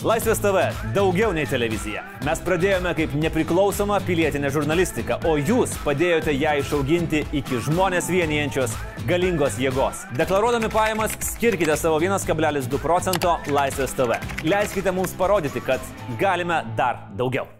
Laisvės TV - daugiau nei televizija. Mes pradėjome kaip nepriklausoma pilietinė žurnalistika, o jūs padėjote ją išauginti iki žmonės vienijančios galingos jėgos. Deklaruodami pajamas, skirkite savo 1,2 procento Laisvės TV. Leiskite mums parodyti, kad galime dar daugiau.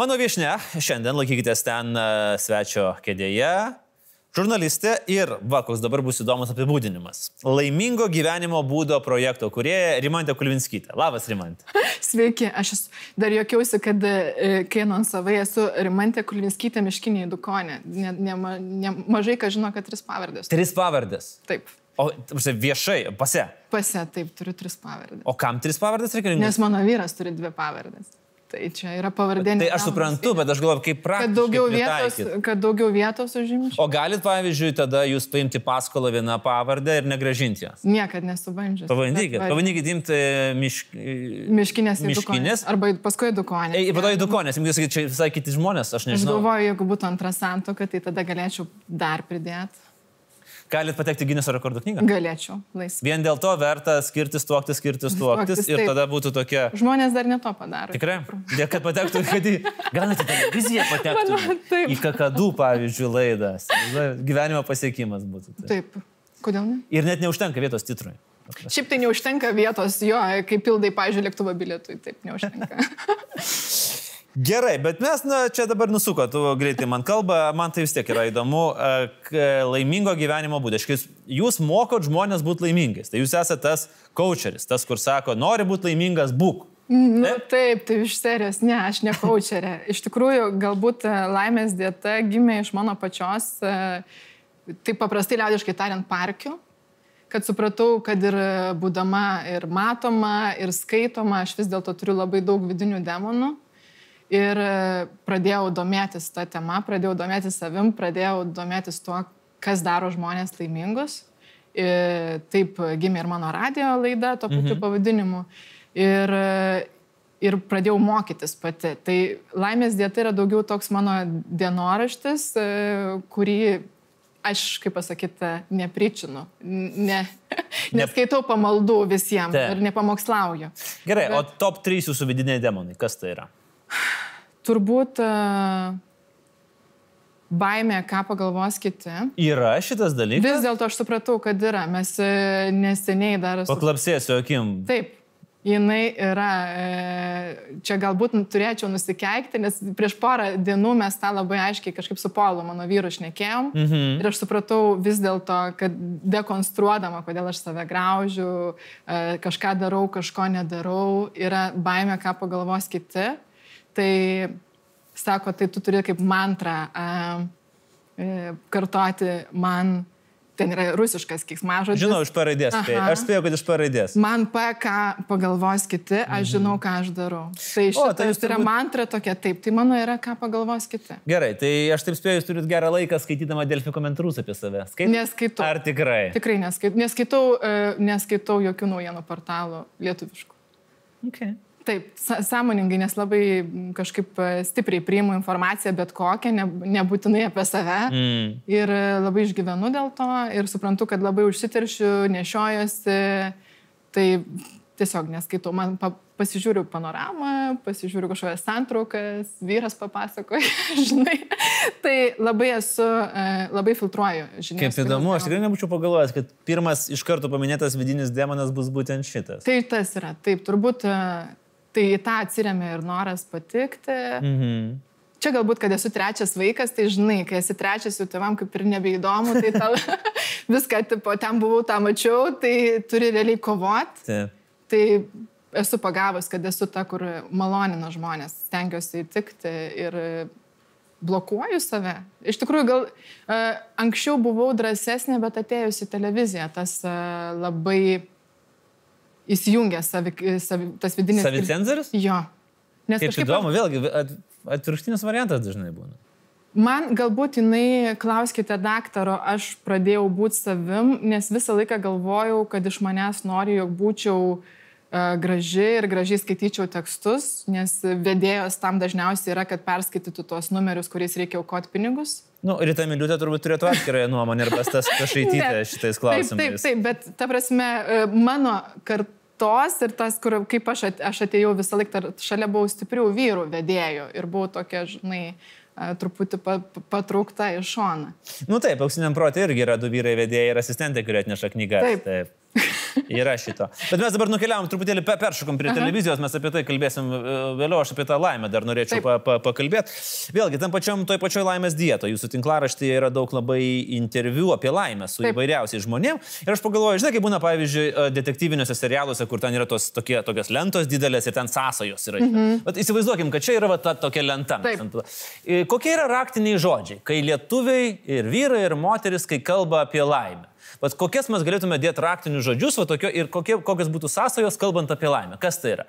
Mano viešne, šiandien laikykitės ten e, svečio kėdėje. Žurnalistė ir, va, koks dabar bus įdomus apibūdinimas. Laimingo gyvenimo būdo projekto kurieja Rimantė Kulvinskytė. Labas, Rimantė. Sveiki, aš dar jokiausi, kad e, kai anonsavai esu Rimantė Kulvinskytė Miškinė Dukonė. Ne, ne, ne, mažai kas žino, kad tris pavardės. Tris pavardės. Taip. O viešai, pase. Pase, taip, turiu tris pavardės. O kam tris pavardės reikalingos? Nes mano vyras turi dvi pavardės. Tai čia yra pavardė. Tai aš suprantu, bet aš galvoju, kaip praktiškai. Kad daugiau vietos, pritaikyt. kad daugiau vietos užimčiau. O galit, pavyzdžiui, tada jūs paimti paskolą vieną pavardę ir negražinti jos? Niekad nesubandžiau. Pabandykit, pabandykit imti mišk... Miškinės, miškinės. Arba paskui Dukonės. Ei, po to į dukonės, jums sakyti, čia visai kiti žmonės, aš Aš nežinau. galvoju, jeigu būtų antra santoka, tai tada galėčiau dar pridėti. Galit patekti Gineso rekordų knygą? Galėčiau laisvai. Vien dėl to verta skirtis, tuoktis, skirtis, tuoktis ir taip. tada būtų tokia... Žmonės dar ne to padaro. Tikrai? Dėl kad patektų, kad į... Gal net į televiziją patektų. Taip. Į kakadų, pavyzdžiui, laidas. Gyvenimo pasiekimas būtų. Tai. Taip. Kodėl ne? Ir net neužtenka vietos titrui. Šiaip tai neužtenka vietos, jo, kai pildai, pažiūrėjau, lėktuvo bilietui, taip neužtenka. Gerai, bet mes, na, čia dabar nusuko, tu greitai man kalba, man tai vis tiek yra įdomu, e, laimingo gyvenimo būdas. Jūs, mokot žmonės būti laimingais. Tai jūs esate tas coacheris, tas, kur sako, nori būti laimingas, būk. nu, Taip? taip, tai iš serijos, ne, aš ne kočerė. Iš tikrųjų, galbūt e, laimės dieta gimė iš mano pačios, e, taip paprastai liaudiškai tariant, parkių. Kad supratau, kad ir būdama ir matoma, ir skaitoma, aš vis dėlto turiu labai daug vidinių demonų. Ir e, pradėjau domėtis tą temą, pradėjau domėtis savim, pradėjau domėtis tuo, kas daro žmonės laimingus. Ir taip gimė ir mano radio laida to pačiu mhm. pavadinimu. Ir, e, ir pradėjau mokytis pati. Tai laimės dieta yra daugiau toks mano dienoraštis, e, kurį aš, kaip pasakyti, nepričinu. Ne, neskaitau pamaldų visiems Taip. ir nepamokslauju. Gerai, Bet... o top 3 jūsų vidiniai demonai, kas tai yra? Turbūt e, baimė, ką pagalvos kiti. Yra šitas dalykas? Vis dėlto aš supratau, kad yra. Mes e, neseniai dar... Paklapsėsiu akim. Taip, jinai yra. e, Čia galbūt turėčiau nusikeikti, nes prieš porą dienų mes tą labai aiškiai kažkaip su Polu, mano vyru, šnekėjom. Mhm. Ir aš supratau vis dėlto, kad dekonstruodama, kodėl aš save graužiu, kažką darau, kažko nedarau, yra baime, ką pagalvos kiti. Tai sako, tai tu turi kaip mantrą a, e, kartoti man, ten yra rusiškas kiksmažodis. Žinau, iš paraidės. Tai aš spėjau, kad iš paraidės. Man pa, ką pagalvos kiti, aš žinau, ką aš darau. Tai Mhm. O, tai jūs yra turbūt- mantra tokia, taip, tai mano yra, ką pagalvos kiti. Gerai, tai aš taip spėjau, jūs turit gerą laiką skaitydama Delfi komentarus apie save. Skait... Neskaitau. Ar tikrai? Tikrai neskaitau, neskaitau, neskaitau jokių naujienų portalų lietuviškų. Okay. Taip, sąmoningai, nes labai kažkaip e, stipriai priimu informaciją bet kokią, ne, nebūtinai apie save. Mm. Ir e, labai išgyvenu dėl to ir suprantu, kad labai užsiteršiu, nešiojuosi. Tai tiesiog neskaitau, man pa, pasižiūriu panoramą, pasižiūriu kažkokias santraukas, vyras papasakoja, žinai. Tai labai esu, e, labai filtruoju žinias. Kaip įdomu, aš tikrai nebūčiau pagalvojęs, kad pirmas iš karto paminėtas vidinis demonas bus būtent šitas. Tai tas yra, taip, turbūt tai į tą atsiriamė ir noras patikti. Mhm. Čia galbūt, kad esu trečias vaikas, tai žinai, kai esi trečias, jau tėvam kaip ir nebeįdomu, tai tau viską, tipo, ten buvau, tą mačiau, tai turi realiai kovoti. Taip. Tai esu pagavus, kad esu ta, kur malonina žmonės, stengiuosi įtikti ir blokuoju save. Iš tikrųjų, gal uh, anksčiau buvau drąsesnė, bet atėjus į televiziją, tas uh, labai įsijungia savi, savi, tas vidinis... Savicenzorius? Jo. Nes Kaip kažkaip įdomu, vėlgi, at, atvirkštinis variantas dažnai būna. Man galbūt jinai, klauskite daktaro, aš pradėjau būti savim, nes visą laiką galvojau, kad iš manęs nori, jog būčiau uh, graži ir gražiai skaityčiau tekstus, nes vedėjos tam dažniausiai yra, kad perskaitytų tuos numerius, kuriais reikia aukoti pinigus. Nu, Rita Miliutė turbūt turėtų atskirąją nuomonę ir pastas pašaityti Ne. šitais Taip, taip, klausimais. taip, bet ta prasme, e, mano kartos ir tas, kur, kaip aš, aš atėjau visą laiką, šalia buvau stiprių vyrų vedėjų ir buvau tokia, žinai, truputį pa, pa- patraukta į šoną. Nu taip, auksiniam protui irgi yra du vyrai vedėjai ir asistentai, kurie atneša knygas. Taip. taip. Yra šito. Bet mes dabar nukeliavom truputėlį, pe- peršokom prie Aha. televizijos, mes apie tai kalbėsim e, vėliau, aš apie tą laimę dar norėčiau Taip. pa, pa, pakalbėti. Vėlgi, tam pačiam, toj pačioj laimės dieto, jūsų tinklaraštyje yra daug labai interviu apie laimę su Taip. įvairiausiais žmonėmis. Ir aš pagalvoju, žinai, kaip būna, pavyzdžiui, e, detektyviniuose serialuose, kur ten yra tos tokie, tokios lentos didelės ir ten sąsajos yra. -hmm. Bet įsivaizduokim, kad čia yra va, ta tokia lenta. Taip. E, Kokie yra raktiniai žodžiai, kai lietuviai ir vyrai ir moteris, kai kalba apie laimę? Vat kokias mes galėtume dėti raktinius žodžius va, tokio, ir kokie, kokios būtų sąsajos kalbant apie laimę? Kas tai yra?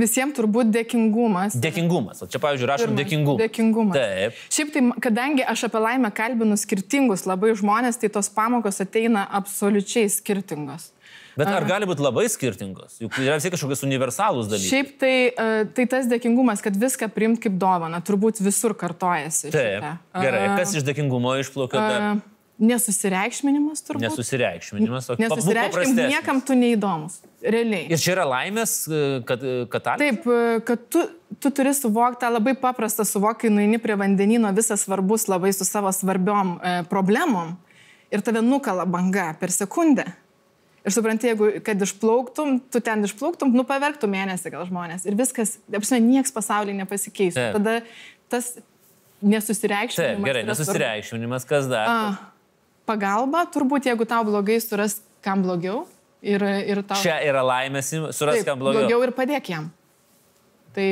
Visiems turbūt dėkingumas. Dėkingumas. O čia, pavyzdžiui, rašom dėkingumą. Dėkingumas. Taip. Šiaip tai, kadangi aš apie laimę kalbinu skirtingus labai žmonės, tai tos pamokos ateina absoliučiai skirtingos. Bet ar gali būti labai skirtingos? Juk yra vis tiek kažkokios universalūs dalykai. Šiaip tai, e, tai tas dėkingumas, kad viską priimt kaip dovaną, turbūt visur kartojasi. Taip. šitą. Gerai. E, Kas iš dėkingumo išplaukia? dar? E, Nesusireikšminimas turbūt. Nesusireikšminimas. o Nesusireikšminimas, niekam tu neįdomus. Realiai. Ir čia yra laimės, e, kad, kad talė? Taip, e, kad tu, tu turi suvokti tą labai paprastą suvokį, nueini prie vandenino, visas svarbus labai su savo svarbiom e, problemom ir tave nukala banga per sekundę. Ir supranti, jeigu kad išplauktum, tu ten išplauktum, nu paverktum mėnesį gal žmonės. Ir viskas, apsime, nieks pasaulyje nepasikeis. Tada tas nesusireikšminimas. Taip, gerai, nesusireikšminimas, kas dar? A, Pagalba, turbūt, jeigu tau blogai, suras kam blogiau. Ir, ir tau... Čia yra laimės, suras Taip, kam blogiau. blogiau ir padėk jam. Tai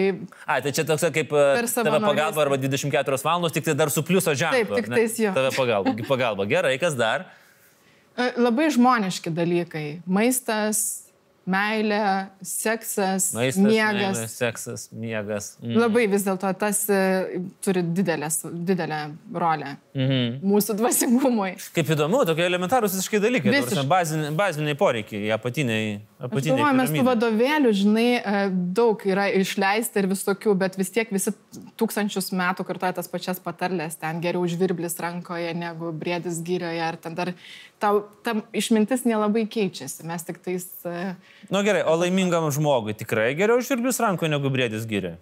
A, tai čia toks kaip e, tave pagalba arba 24 valandos, tik tai dar su pliuso ženklu. Taip, tik tais jo. Tave pagalba. pagalba. Gerai, kas dar? E, Labai žmoniški dalykai. Maistas, meilė, seksas, Maistas, miegas. meilė, seksas, miegas. Mm. Labai vis dėlto tas e, turi didelės, didelę rolę Mhm. mūsų dvasingumui. Kaip įdomu, tokie elementarūs visiškai dalykai. Visiškai. Baziniai, baziniai poreikiai, apatiniai. Apatiniai galvoju, mes tų vadovėlių, žinai, e, daug yra išleista ir visokių, bet vis tiek visi tūkstančius metų kartoja tas pačias patarlės, ten geriau žvirblis rankoje negu briedis gyrioje, ar ten dar tau tam išmintis nelabai keičiasi, mes tik tais... e, Na nu, gerai, o laimingam žmogui tikrai geriau žvirblis rankoje negu briedis gyrė.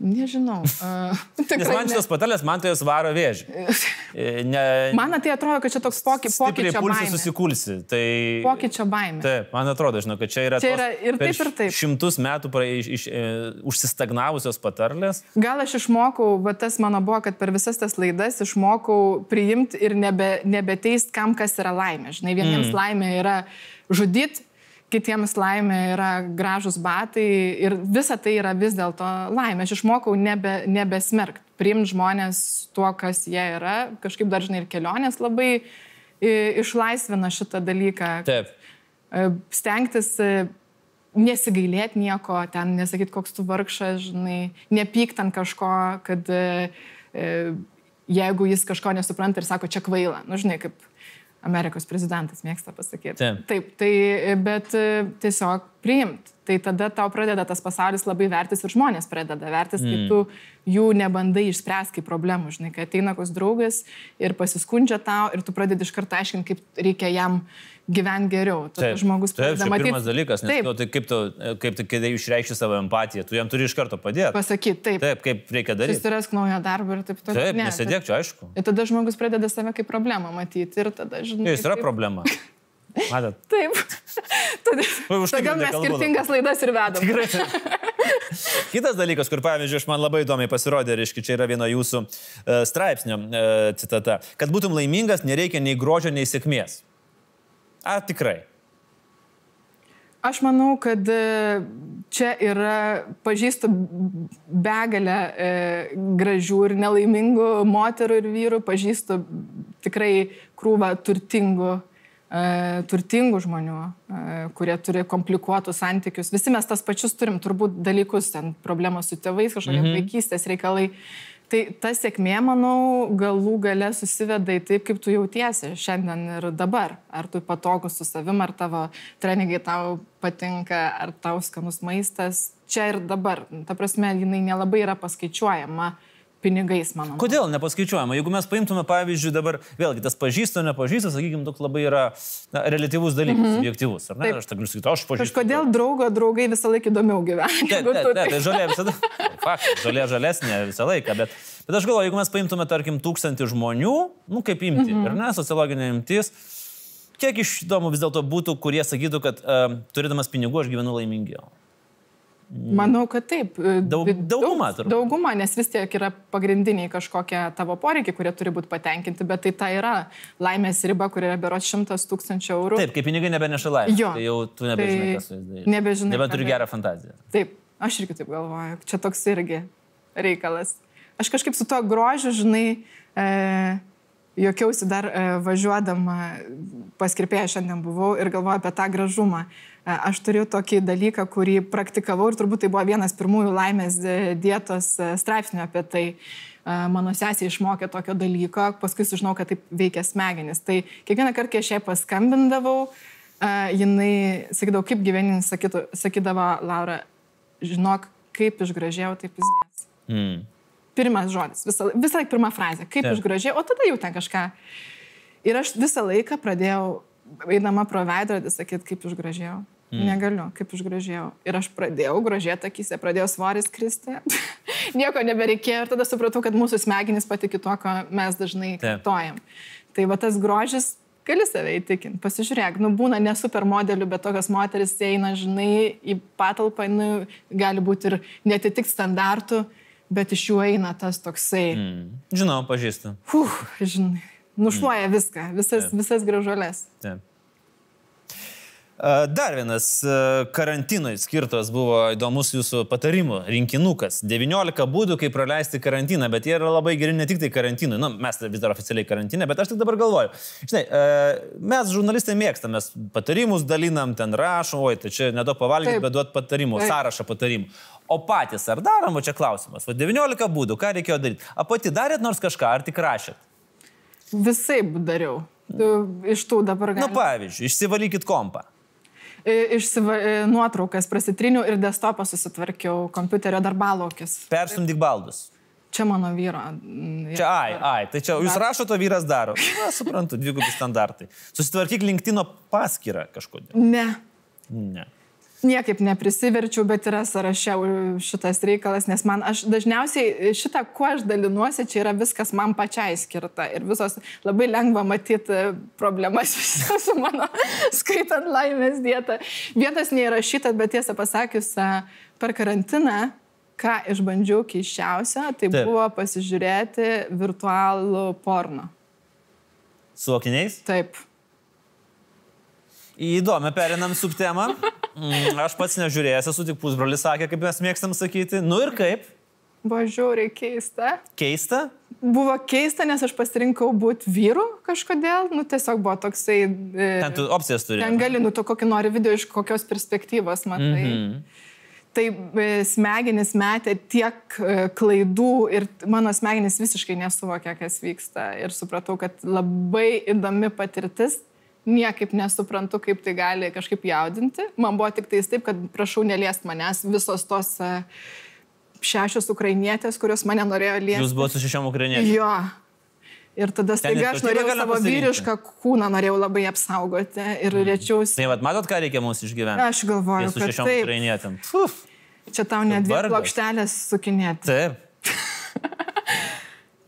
Nežinau. Uh, Nes man šitas patalės, man tai jos varo vėžį. E, Ne, Man tai atrodo, kad čia toks poky, pokyčio baimė. susikulsi. Tai... Pokyčio baimė. Taip, man atrodo, žinau, kad čia yra, Čia yra ir taip, ir taip. šimtus metų pra, iš, iš, e, užsistagnavusios patarlės. Gal aš išmokau, va tas mano buvo, kad per visas tas laidas išmokau priimti ir nebe, nebeteist, kam kas yra laimė. Žinai, vieniems mm. laimė yra žudyti, kitiems laimė yra gražus batai ir visa tai yra vis dėlto laimė. Aš išmokau nebe, nebesmerkt, priimti žmonės tuo, kas jie yra. Kažkaip dažnai ir kelionės labai išlaisvina šitą dalyką. Taip. E, stengtis e, nesigailėti nieko, ten nesakyti, koks tu vargšas, žinai, nepykt ant kažko, kad e, jeigu jis kažko nesupranta ir sako, čia kvaila, nu žinai, kaip Amerikos prezidentas mėgsta pasakyti. Taip. Taip, tai, bet e, tiesiog priimt. Tai tada tau pradeda tas pasaulis labai vertis ir žmonės pradeda vertis, kai tu jų nebandai išspręsti kaip problemų, žinai, kai ateina koks draugas ir pasiskundžia tau ir tu pradedi iš karto aiškinti, kaip reikia jam gyventi geriau. Tada žmogus Taip, matyti. pirmas dalykas, nes Taip, nu, tai kaip tu, kaip tu kai išreikšti savo empatiją, tu jam turi iš karto padėti. pasakyti, taip. Taip, kaip reikia daryti. Susirask naują darbą ir taip toliau. Taip, Ne, nesėdėk čia, aišku. Ir tada žmogus pradeda save kaip problemą matyti ir tada, žinai. Jis yra kaip- problema. Matot. Taip. Todėl, tai todėl mes skirtingas laidas ir vedam. Kitas dalykas, kur pavyzdžiui, aš man labai įdomiai pasirodė, reiškia, čia yra vieno jūsų uh, straipsnio uh, citata, kad būtum laimingas, nereikia nei grožio, nei sėkmės. Ar tikrai? Aš manau, kad e, čia yra pažįstu begalę e, gražių ir nelaimingų moterų ir vyrų, pažįstu tikrai krūvą turtingų e, turtingų žmonių, e, kurie turi komplikuotus santykius. Visi mes tas pačius turim turbūt dalykus, ten problemos su tėvais, kažkokie mhm. vaikystės reikalai. Tai ta sėkmė, manau, galų gale susiveda į taip, kaip tu jautiesi šiandien ir dabar. Ar tu patogus su savim, ar tavo treningai tau patinka, ar tau skanus maistas. Čia ir dabar. Ta prasme, jinai nelabai yra paskaičiuojama. Uh, pinigais, manau. Kodėl nepaskaičiuojama? Jeigu mes paimtume, pavyzdžiui, dabar vėlgi tas pažįsta, nepažįsta, sakykime, toks labai yra na, relativus dalykas, mm -hmm. objektivus, ar ne? Taip. Aš tak galiu sakyti, aš pažįstu. Kažkodėl draugo draugai visą laiką įdomiau gyvena. Taip, taip, taip, tai žalė visada. Fakt, žalė žalesnė visą laiką, bet, bet aš galvoju, jeigu mes paimtume, tarkim, tūkstantį žmonių, nu kaip imti, mm -hmm. ar ne, sociologinė imtis, kiek iš įdomu vis dėlto būtų, kurie sakytų, kad uh, turėdamas pinigų aš gyvenu laimingiau. Manau, kad taip. Daug, dauguma, turbūt. Dauguma, nes vis tiek yra pagrindiniai kažkokie tavo poreikiai, kurie turi būti patenkinti, bet tai ta yra laimės riba, kuri yra beros šimtas tūkstančių eurų. Taip, kaip pinigai nebeneša laimės. Jo. Tai jau tu nebežinai, tai kas su jais daryti. Nebežinai. Nebeturi gerą fantaziją. Taip, aš irgi taip galvoju. Čia toks irgi reikalas. Aš kažkaip su tuo grožiu, žinai, e, Jokiausi dar e, važiuodama pas kirpėją šiandien buvau ir galvoju apie tą gražumą. E, aš turiu tokį dalyką, kurį praktikavau ir turbūt tai buvo vienas pirmųjų laimės dietos e, straipsnių apie tai. Mano sesė išmokė tokio dalyko, paskui sužinau, kad taip veikia smegenis. Tai kiekvieną kartą, kai aš ją paskambindavau, jinai sakydavo, kaip gyvenin, sakydavo Laura, žinok, kaip išgražėjau, taip jis dės. Mm pirmas žodis, visą, visą laiką pirma frazė, kaip ja. išgražiai, o tada jau ten kažką. Ir aš visą laiką pradėjau, eidama pro veidrodį, sakyti, kaip išgražėjau. Mm. Negaliu, kaip išgražėjau. Ir aš pradėjau gražėti akise, pradėjau svoris kristi. Nieko nebereikėjo ir tada supratau, kad mūsų smegenys patikė to, ko mes dažnai kartojam. Tai va tas grožis, gali save įtikinti. Pasižiūrėk, nu būna ne supermodelių, bet tokios moteris eina, žinai, į patalpą, nu, gali būti ir netitik standartų bet iš jų eina tas toksai. Mm. Žinau, pažįstu. Uf, žinai, nušluoja mm. viską, visas, Taip. visas gražuolės. Taip. Dar vienas karantinui skirtas buvo įdomus jūsų patarimų rinkinukas. 19 būdų, kaip praleisti karantiną, bet jie yra labai geri ne tik tai karantinui. Na, nu, mes vis dar oficialiai karantinė, bet aš tik dabar galvoju. Žinai, mes žurnalistai mėgstam, mes patarimus dalinam, ten rašom, oi, tai čia nedaug pavalgyti, bet duot patarimų, Taip. sąrašą patarimų. O patys ar darom, o čia klausimas. O 19 būdų, ką reikėjo daryti? A pati darėt nors kažką, ar tik rašėt? Visai dariau. Iš tų dabar galima. Na, nu, pavyzdžiui, išsivalykit kompą. Išsiva, nuotraukas prasitriniau ir desktopą susitvarkiau, kompiuterio darbalaukis. Perstumdyk baldus. Čia mano vyro. Čia, ai, ai, tai čia jūs rašote, vyras daro. Na, suprantu, dvigubi standartai. Susitvarkyk LinkedIn paskyrą kažkodėl. Ne. Ne niekaip neprisiverčiau, bet yra sąraše šitas reikalas, nes man aš dažniausiai šitą, kuo aš dalinuosi, čia yra viskas man pačiai skirta ir visos labai lengva matyti problemas su mano skaitant laimės dietą. Vietas neįrašytas, bet tiesą pasakius, per karantiną ką išbandžiau keiščiausia, tai Taip. buvo pasižiūrėti virtualų porno. Su akiniais? Taip. Įdomi, perinam subtemą. Mm, aš pats nežiūrėjęs, esu tik pusbrolis sakė, kaip mes mėgstam sakyti. Nu ir kaip? Buvo žiauriai keista. Keista? Buvo keista, nes aš pasirinkau būti vyru kažkodėl. Nu, tiesiog buvo toksai... E, ten tu opcijas turi. Ten gali, nu, tu kokį nori video iš kokios perspektyvos matai. Mm -hmm. Tai e, smegenis metė tiek e, klaidų ir mano smegenis visiškai nesuvokė, kas vyksta. Ir supratau, kad labai įdomi patirtis niekaip nesuprantu, kaip tai gali kažkaip jaudinti. Man buvo tik tais taip, kad prašau neliest manęs visos tos e, šešios ukrainietės, kurios mane norėjo liesti. Jūs buvote su šešiom ukrainietėm? Jo. Ir tada staiga aš norėjau savo vyrišką kūną, norėjau labai apsaugoti ir mm. rečiausi. Tai vad, matot, ką reikia mums išgyventi? Aš galvoju, kad su šešiom ukrainietėm. Čia tau net dvi plokštelės sukinėti. Taip.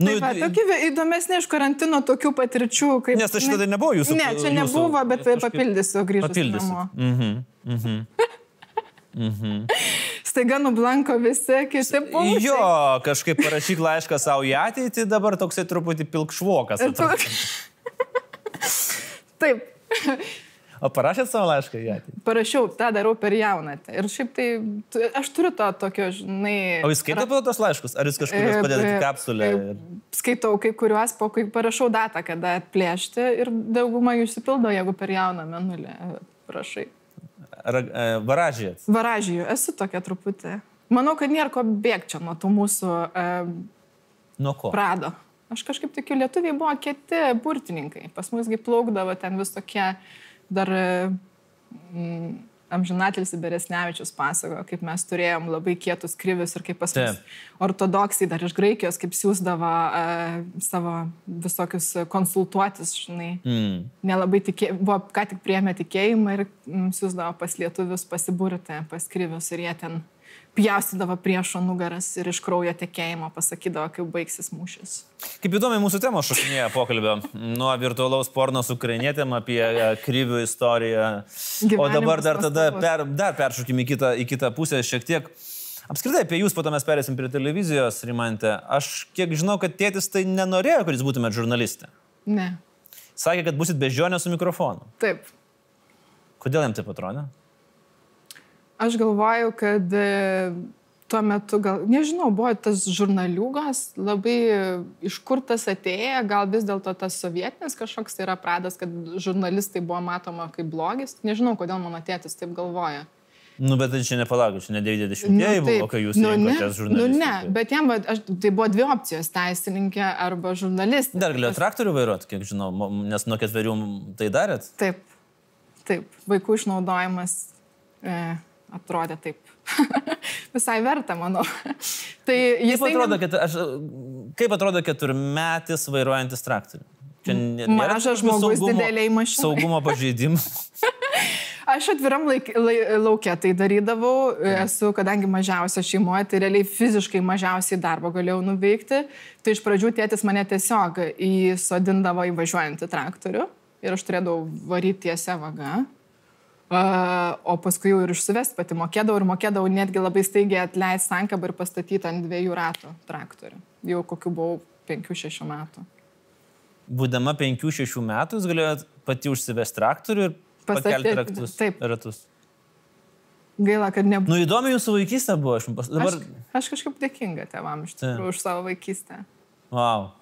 Nu, tai va, tokių įdomesnė iš karantino tokių patirčių. Kaip, Nes tai šitą nebuvo jūsų. Ne, čia nebuvo, jūsų, bet kažkaip... papildysiu grįžus. Papildysiu. Mhm. Mhm. Mhm. Staiga nublanko visi kiti punktai. Jo, kažkaip parašyk laišką savo į ateitį, dabar toksai truputį pilkšvokas. Taip. O parašėt savo laišką į ateitį? Parašiau, tą darau per jaunatę. Ir šiaip tai, aš turiu to tokio, žinai... O jūs skaitate tos laiškus? Ar jūs kažkur juos E, padedate e, į kapsulę? e, Skaitau kai kuriuos, po kai parašau datą, kada atplėšti ir dauguma jų išsipildo, jeigu per jauną menulį e, prašai. Ar e, varažėt? Varažijų, esu tokia truputį. Manau, kad nėra ko bėgti nuo tų mūsų e, Nuo ko? prado. Aš kažkaip tikiu, lietuviai buvo kieti burtininkai. Pas musgi plaukdavo ten visokie dar mm, amžinatelis Beresnevičius pasakojo, kaip mes turėjom labai kietus krivius ir kaip pas mus ortodoksai dar iš Graikijos, kaip siūsdavo e, savo visokius konsultuotis, žinai. Mm. Nelabai tikė, buvo ką tik priemė tikėjimą ir mm, siūsdavo pas lietuvius pasiburti, pas krivius ir jie ten pjaustydavo priešo nugaras ir iš kraujo tekėjimo pasakydavo, kaip baigsis mūšis. Kaip įdomi mūsų temos šokinėja pokalbio. Nuo virtualaus porno su ukrainietėm apie e, kryvių istoriją. O Gyvenimas dabar dar tada per, dar peršokim į kitą, į kitą pusę šiek tiek. Apskritai apie jūs, po to mes perėsim prie televizijos, Rimantė. Aš kiek žinau, kad tėtis tai nenorėjo, kad jūs būtumėte žurnalistė. Ne. Sakė, kad busit bežionė su mikrofonu. Taip. Kodėl jam taip atrodė? Aš galvoju, kad e, tuo metu, gal, nežinau, buvo tas žurnaliūgas, labai iš kur tas atėjo, gal vis dėlto tas sovietinis kažkoks tai yra pradas, kad žurnalistai buvo matoma kaip blogis. Nežinau, kodėl mano tėtis taip galvoja. Nu, bet tai čia nepalaukit, čia ne 90-ieji Nu, buvo, kai jūs nu, rinkotės nu, žurnalistą. ne, bet jam, aš, tai buvo dvi opcijos - teisininkė arba žurnalistė. Dar galėjo traktorių vairuoti, kiek žinau, nes nuo ketverių tai darėt. Taip, taip, vaikų išnaudojimas e, atrodė taip. Visai verta, manau. tai jis Kaip atrodo, kad aš, kaip atrodo keturmetis vairuojantis traktorių? Čia Mažas žmogus dideliai mašinai. Saugumo pažeidimų. Aš atviram laik, lai, laukia tai darydavau, esu, kadangi mažiausia šeimoje, tai realiai fiziškai mažiausiai darbo galėjau nuveikti. Tai iš pradžių tėtis mane tiesiog įsodindavo į važiuojantį traktorių ir aš turėdavau varyti tiesia vaga. O paskui jau ir išsivesti pati mokėdavau ir mokėdavau netgi labai staigiai atleisti sankabą ir pastatyti ant dviejų ratų traktorių. Jau kokiu buvau 5-6 metų. Būdama 5-6 metų, jūs galėjot pati užsivesti traktorių ir pakelti raktus. taip. Ratus. Gaila, kad nebuvo. Nu įdomi jūsų vaikystė buvo, aš jums pas... dabar... Aš, aš kažkaip dėkinga tėvam iš tikrųjų už savo vaikystę. Wow.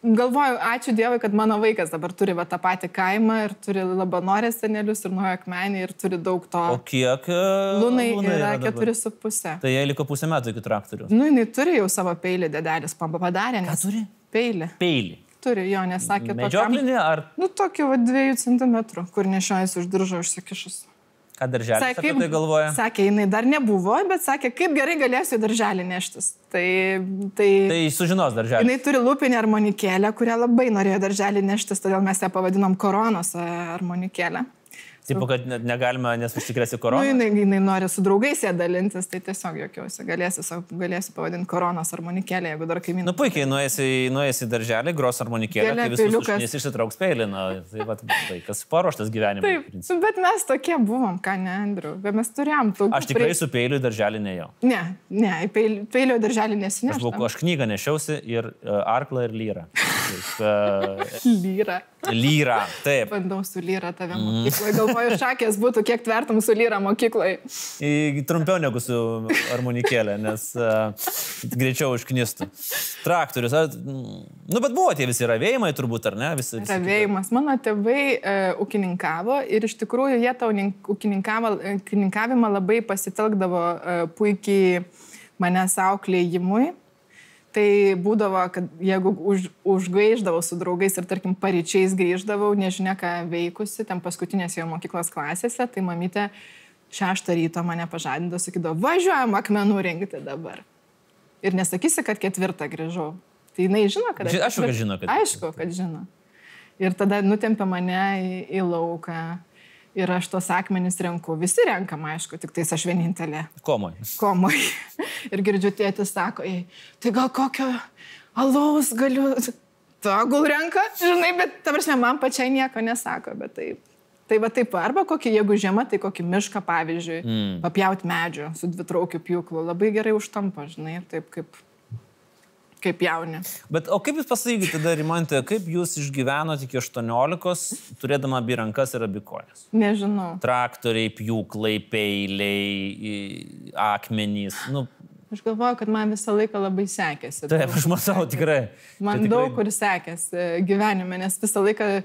Galvoju, ačiū Dievui, kad mano vaikas dabar turi va, tą patį kaimą ir turi labanorės senelius ir nuojo akmenį ir turi daug to. O kiek... e, Lunai Lunai yra keturi su pusė. Tai jai liko pusę metų iki traktorių. Nu, jinai turi jau savo peilį, dėdelis pamba padarė. Ką turi? Peilį. Peilį. Turi, jo, nesakė. Medžioklinį ar Nu, tokį va dviejų centimetrų, kur nešiojasi už diržo užsikišus. Ką darželis apie tai galvoja? sakė, jinai dar nebuvo, bet sakė, kaip gerai galėsiu į darželį neštis. Tai, tai, Tai sužinos darželis. Jinai turi lūpinę armonikėlę, kurią labai norėjo darželį neštis, todėl mes ją pavadinom koronos armonikėlę. Tipo, kad negalima, nes užsikrėsi Nu, koroną. jinai, jinai nori su draugais ją dalintis, tai tiesiog jokiausi. Galėsi, galėsi pavadinti koronos armonikėlę, jeigu dar kaimynų. Nu puikiai, nuėjęs į, į darželį, gros armonikėlę, Gėlė, tai visus užnės išsitrauks peilį. Na, tai va, vaikas paruoštas gyvenimui. Taip, principe. nu, bet mes tokie buvom, ką ne, Andriu. Bet mes turėjom tų. Aš tikrai su peiliu į darželį nejau. Ne, ne, į peil- peilio darželį Aš, nesinešau. buvau, aš knygą nešiausi ir uh, arklą ir lyrą. Taip, uh, Lyra. Lyrą, taip. Bandau su lyra tave Mhm. mokykloje. Galvoju, šakės būtų, kiek tvertum su lyra mokykloje. Trumpiau negu su armonikėlė, nes uh, greičiau užknistų. Traktorius. Ar, nu, bet buvo tie visi ravėjimai turbūt, ar ne? Visi, visi Ravėjimas. Mano tėvai e, ūkininkavo ir iš tikrųjų jie tą ūkininkavimą labai pasitelkdavo e, puikiai manęs auklėjimui. Tai būdavo, kad jeigu už, užgaiždavau su draugais ir, tarkim, paryčiais grįždavau, nežinia ką veikusi, ten paskutinėse jau mokyklos klasėse, tai mamytė šeštą ryto mane pažadindavo, sakydavo, važiuojam akmenų rinkti dabar. Ir nesakysi, kad ketvirtą grįžau. Tai jinai žino, kad Ži- aišku, kad žino, kad Aišku, kad žino. Ir tada nutempia mane į, į lauką. Ir aš tos akmenys renku. Visi renkam, aišku, tik tais aš vienintelė Komoj. komoj. Ir girdžiu tėtis sako, "Ei, tai gal kokio alaus galiu. Tagul renka, žinai, bet ta prasme, man pačiai nieko nesako, bet taip. Tai va taip, arba kokį, jeigu žiema, tai kokį mišką, pavyzdžiui, mm. papjauti medžio su dvitraukiu pjūklu, labai gerai užtampa, žinai, taip kaip kaip jauni. Bet o kaip jūs pasakykite tada, Rimantė, kaip jūs išgyvenote iki 18, turėdama abi rankas ir abi kojas? Nežinau. Traktoriai, pjūklai, peiliai, akmenys. Nu, Aš galvoju, kad man visą laiką labai sekėsi. taip, aš matau tikrai. Man Tai tikrai- daug kur sekėsi gyvenime, nes visą laiką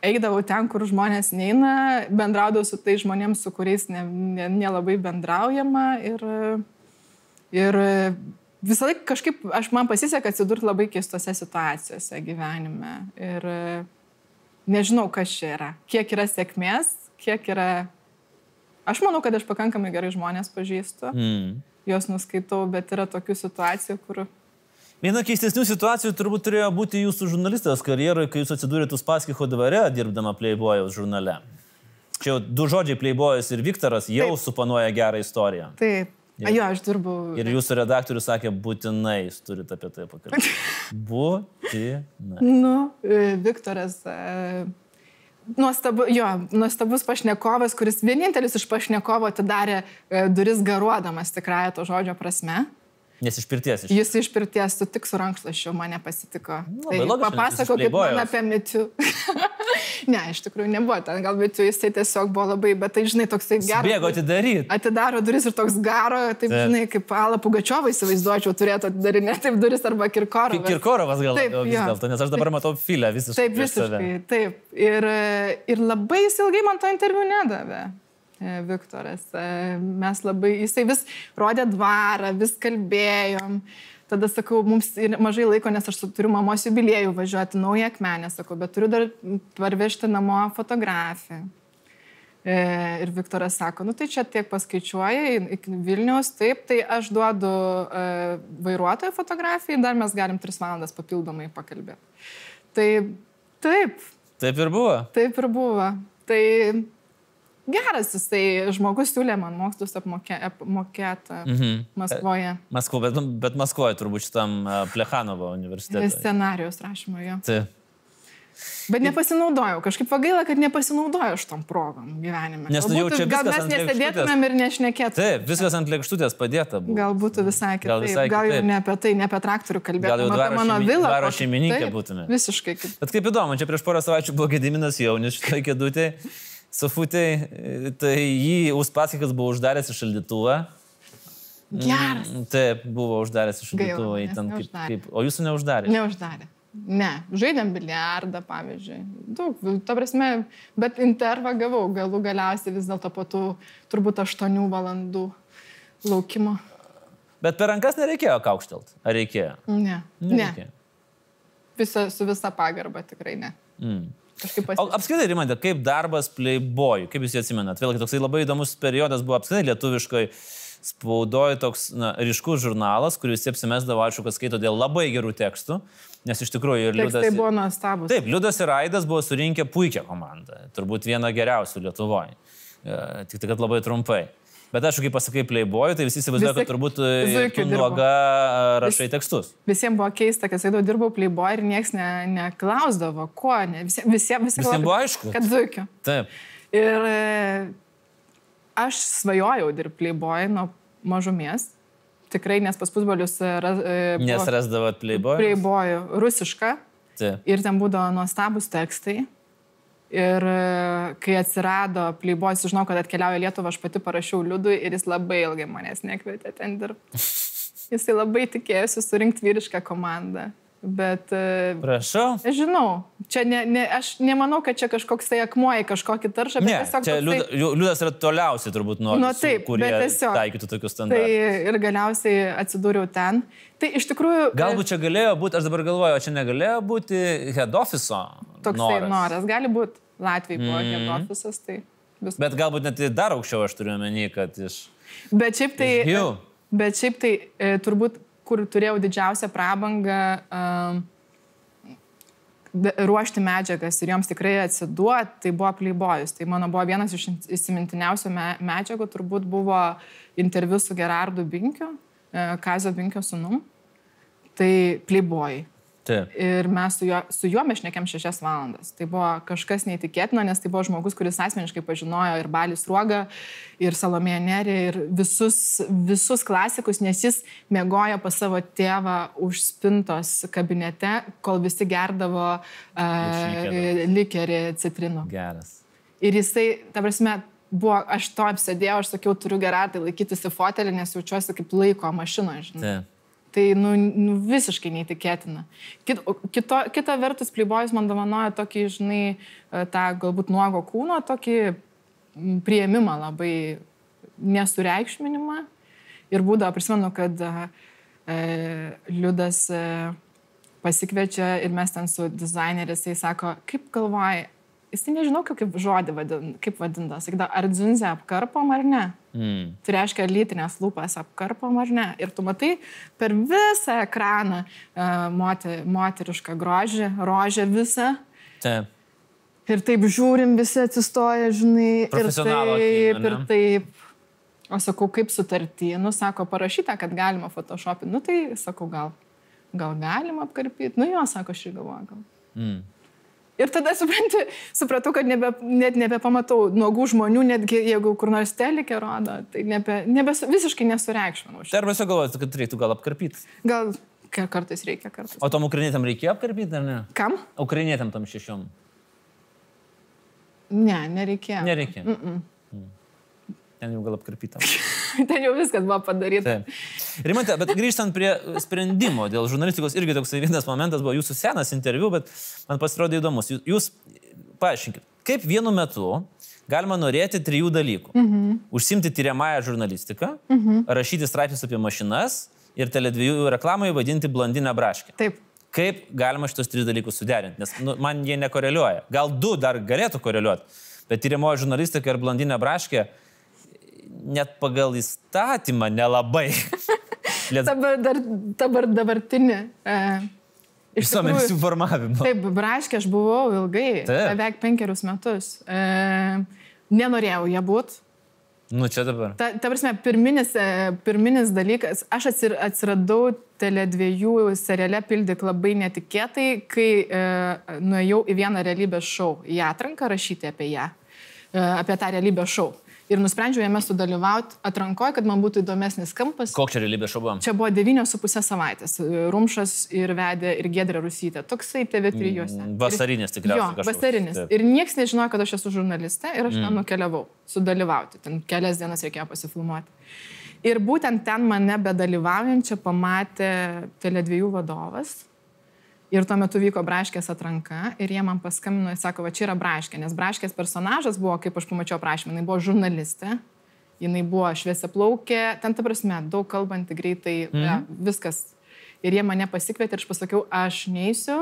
eidavau ten, kur žmonės neina, bendraudavau su tai žmonėms, su kuriais nelabai ne, nelabai bendraujama ir, ir visą laiką kažkaip, aš man pasisekė atsidurti labai keistose situacijose gyvenime. Ir nežinau, kas čia yra. Kiek yra sėkmės, kiek yra... Aš manau, kad aš pakankamai gerai žmonės pažįstu, Mm. juos nuskaitau, bet yra tokių situacijų, kur... Viena keistesnių situacijų turbūt turėjo būti jūsų žurnalistės karjeroje, kai jūs atsidūrėte Uspaskicho dvare, dirbdama Playboy'aus žurnale. Čia du žodžiai Playboy'as ir Viktoras jau Taip. suponuoja gerą istoriją. Taip. A, jo, aš dirbau. Ir jūsų redaktorius sakė, būtinai jūs turite apie tai pakalbėti. Būtinai. Nu, e, Viktoras. e, Nuostabu, jo, nuostabus pašnekovas, kuris vienintelis iš pašnekovo atidarė e, duris garuodamas tikrąją to žodžio prasme. Nes iš pirties iš. Jis iš pirties su tik su rankšluošiu mane pasitiko. labai logiška, nes jis papasakokit iš man apie mitų. ne, iš tikrųjų nebuvo ten, gal mitų jisai tiesiog buvo labai, bet tai žinai, toksai geras. Bėgo atidaryti. Atidaro duris ir toks garo, taip, Taip. žinai, kaip Ala Pugačiovą įsivaizduočiau, turėtų atidarinėti taip duris arba Kirkorovas. Kirkorovas gal Taip, vis dėlto, nes aš dabar matau filę visiškai. Taip, visiškai, taip. Ir, ir labai jis ilgai man to interviu nedavė. E, Viktoras. E, Mes labai, jisai vis rodė dvarą, vis kalbėjom. Tada sakau, mums ir mažai laiko, nes aš turiu mamos jubiliejų važiuoti naują akmenę, sakau, bet turiu dar parvežti namo fotografiją. E, Ir Viktoras sako, nu tai čia tiek paskaičiuoja, iki Vilniaus, taip, tai aš duodu vairuotojo fotografiją ir dar mes galim tris valandas papildomai pakalbėti. Tai taip, Taip ir buvo. taip ir buvo. Tai geras jisai žmogus siūlė man mokslus apmokė- apmokėti Mhm. Maskvoje. Maskvo, bet, bet Maskvoje turbūt šitam e, Plechanovo universitete. Scenarijos rašymo jo. Taip. Bet nepasinaudojau, kažkaip pagaila, kad nepasinaudojau šitom progom gyvenime. Nes nu jau čia gal mes nesėdėtumėm ir nešnekėtumėm. Taip, viskas ant lėkštutės padėta buvo. Gal būtų visai kitaip. Gal Gal, visai gal jau kitaip. ne apie tai, ne apie traktorių kalbėtume, Gal jau apie mano šeimi- vilą. kokį- šeimininkė būtume. Visiškai kaip. Bet kaip įdomu, čia prieš porą savaičių buvo Gediminas Jaunis šitoje kėdutėje, sufutėje, tai jį Uspaskikas buvo uždaręs į šaldytuvą. Geras. Taip, buvo uždaręs šaldytuvą. Gaila, į ten kaip, kaip, o jūsų neuždarė? Neuždarė. Ne, žaidėm biliardą, pavyzdžiui. Daug, ta prasme, bet intervą gavau, galų galiausiai vis dėlto po tų turbūt 8 valandų laukimo. Bet per rankas nereikėjo kaukštelt. Ar reikėjo? Ne, ne. Nereikėjo. Visa, su visa pagarba tikrai ne. Mm. Kažkaip O pasitikėjau. apskritai, Rimantė, kaip darbas Playboy, kaip jūs jį atsimenat? Vėlgi toksai labai įdomus periodas buvo apskritai lietuviškai spaudoje toks na, ryškus žurnalas, kuris apsimesdavo, aišku, kad skaito dėl labai gerų tekstų, nes iš tikrųjų ir Liudas... Tekstai buvo nuostabus. Taip, Liudas ir Aidas buvo surinkę puikią komandą, turbūt vieną geriausių Lietuvoje. Tik tai, kad labai trumpai. Bet aš, kai pasakai Playboy, tai visi įsivaizduoja, kad turbūt e, tu nuoga e, rašai Vis- tekstus. Visiems buvo keista, kad Saido dirbau playboy ir niekas ne, neklausdavo, ko, ne, visi, visi, visi Visiem buvo aišku. Kad zuikiu. Taip. Ir e, aš svajojau dirbti playboy nuo mažumės. Tikrai, nes pas buvo Nes rasdavot Playboy. playboy rusiška Taip. ir ten būdavo nuostabus tekstai. Ir e, kai atsirado playboy, žinau, kad atkeliauja į Lietuvą, aš pati parašiau Liudui ir jis labai ilgai manęs nekvietė ten dirbti. Jisai labai tikėjosi surinkti vyrišką komandą. Bet e, Prašau. Aš žinau, čia ne, ne, aš nemanau, kad čia kažkoks tai akmuo į kažkokį taršą, bet Ne, tiesiog čia toksai- Liuda- yra toliausiai turbūt nuo Nu, taip, kurie tiesiog- taikytų tokius Tai standartus. ir galiausiai atsidūriau ten. Tai iš tikrųjų... Galbūt čia galėjo būti, aš dabar galvoju, čia negalėjo būti head office toks noras. noras. Gali būti Latvijai buvo mm. head office'as, tai vis... bet, galbūt net dar aukščiau aš turiu omeny, kad iš... bet šiaip tai... Jų. Bet šiaip tai e, turbūt, kur turėjau didžiausią prabangą um, ruošti medžiagas ir joms tikrai atsiduoti, tai buvo Playboyus. Tai mano buvo vienas iš įsimintiniausių me medžiagų, turbūt buvo interviu su Gerardu Binkiu, e, Kazio Binkio sunum. Tai Playboy. Taip. Ir mes su juo, su juo mes šnekėm šešias valandas. Tai buvo kažkas neįtikėtino, nes tai buvo žmogus, kuris asmeniškai pažinojo ir Balis Ruogą, ir Salomėją Nerį, ir visus, visus klasikus, nes jis mėgojo pas savo tėvą už spintos kabinete, kol visi gerdavo uh, likerį citrinų. Geras. Ir jisai, ta prasme, buvo, aš to apsėdėjau, aš sakiau, turiu gerai tai laikytis į fotelį, nes jaučiuosi kaip laiko mašina, žinai. Taip. Tai nu, nu, visiškai neįtikėtina. Kit, kito, kita vertus, Playboy's man dovanoja tokį, žinai, e, tą galbūt nuogo kūno, tokį prieimimą labai nesureikšminimą. Ir būdavo, prisimenu, kad e, e, Liudas e, pasikviečia ir mes ten su dizaineris, jis sako, kaip galvoji, jis nežinau, kaip žodį vadin, kaip vadinta, sakydavo, ar dzunzę apkarpom ar ne. Mm. Tai reiškia, lytinės lūpas apkarpom ar ne. Ir tu matai per visą ekraną uh, moter, moterišką grožį, rožę visą. Taip. Ir taip žiūrim, visi atsistoja, žinai, ir taip, ir taip. O sakau, kaip sutartį, nu, sako, parašyta, kad galima photoshopinti. Nu, tai sakau, gal, gal galima apkarpyti. Nu, jo, sako, aš ir galvoju, gal. Mm. Ir tada supranti, supratau, kad nebe, net nebepamatau nuogų žmonių, netgi jeigu kur nors telikė rodo, tai nebe, nebe, visiškai nesureikšminau. Tai arba tiesiog galvojate, kad reiktų gal apkarpyti. Gal ka- kartais reikia kartais. O tom ukrainietėm reikėjo apkarpyti ar ne? Kam? Ukrainietėm tam šešiom. Ne, nereikėjo. Nereikia. Mm -mm. Ten jau gal apkarpyta. Ten jau viskas buvo padaryta. Taip. Rimante, bet grįžtant prie sprendimo dėl žurnalistikos, irgi toks vienas momentas buvo jūsų senas interviu, bet man pasirodė įdomus. Jūs, jūs paaiškinkit, kaip vienu metu galima norėti trijų dalykų. Mhm. Užsimti tyriamąją žurnalistiką, mhm. rašyti straipsnius apie mašinas ir televizijų reklamoje vadinti blondinę braškę. Taip. Kaip galima šitos tris dalykus suderinti? Nes nu, man jie nekoreliuoja. Gal du dar galėtų koreliuoti, bet tyriamoji žurnalistika ir blondinė braškė net pagal įstatymą nelabai. Liet... Dabar, dar, dabar dabartinė. E, Visuomenės informavimo. Taip, braškė aš buvau ilgai, Taip. beveik penkerius metus. E, nenorėjau ją būti. Nu čia dabar. Ta, ta prasme, pirminis, e, pirminis dalykas, aš atsir, atsiradau Tele2 seriale Pildyk labai netikėtai, kai e, nuėjau į vieną realybės šou, į atranką rašyti apie ją, e, apie tą realybės šou. Ir nusprendžiau jame sudalyvauti atrankoje, kad man būtų įdomesnis kampas. Koks čia realybė šou buvo? Čia buvo 9,5 savaitės. Rumšas ir vedė ir Gedrė Rusytė. Toksai TV3. -ose. Mm, vasarinis tikriausiai Jo. Taip. Ir niekas nežinojo, kad aš esu žurnalistė ir aš ten nukeliavau sudalyvauti. Ten kelias dienas reikėjo pasifilmuoti. Ir būtent ten mane bedalyvaujančią pamatė Tele2 vadovas. Ir tuo metu vyko Braškės atranka ir jie man paskambino ir sako, va čia yra Braškė, nes Braškės personažas buvo, kaip aš pamačiau aprašymą, jinai buvo žurnalistė, jinai buvo šviesia plaukė, ten ta prasme, daug kalbanti greitai, mm. ja, viskas. Ir jie mane pasikvietė ir aš pasakiau, aš neįsiu,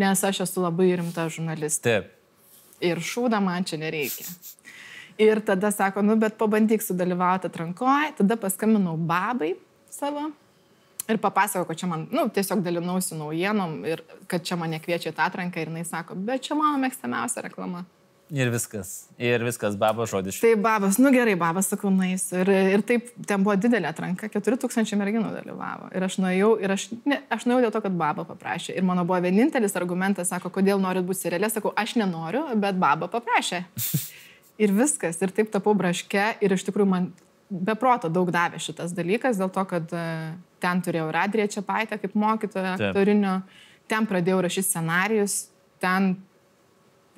nes aš esu labai rimta žurnalistė. Taip. Ir šūdą man čia nereikia. Ir tada sako, nu bet pabandyk sudalyvauti atrankoje, tada paskambinau babai savo ir papasakojau, kad čia man, nu, tiesiog dalinausi naujienom ir kad čia mane kviečia į tą atranką ir jinai sako, bet čia mano mėgstamiausia reklama. Ir viskas. Ir viskas, babo žodis. Tai babas, nu gerai, babas, sakau, nais. Ir, ir taip, ten buvo didelė atranka, 4000 merginų dalyvavo. Ir aš nuėjau, ir aš, ne, aš nuėjau dėl to, kad baba paprašė. Ir mano buvo vienintelis argumentas, sako, kodėl norit būti serialė, sakau, aš nenoriu, bet baba paprašė. Ir viskas, ir taip tapau braške, ir iš tikrųjų man beproto daug davė šitas dalykas, dėl to, kad e, ten turėjau Radriją Čiapaitę kaip mokytoją aktorinio, ten pradėjau rašyti scenarius, ten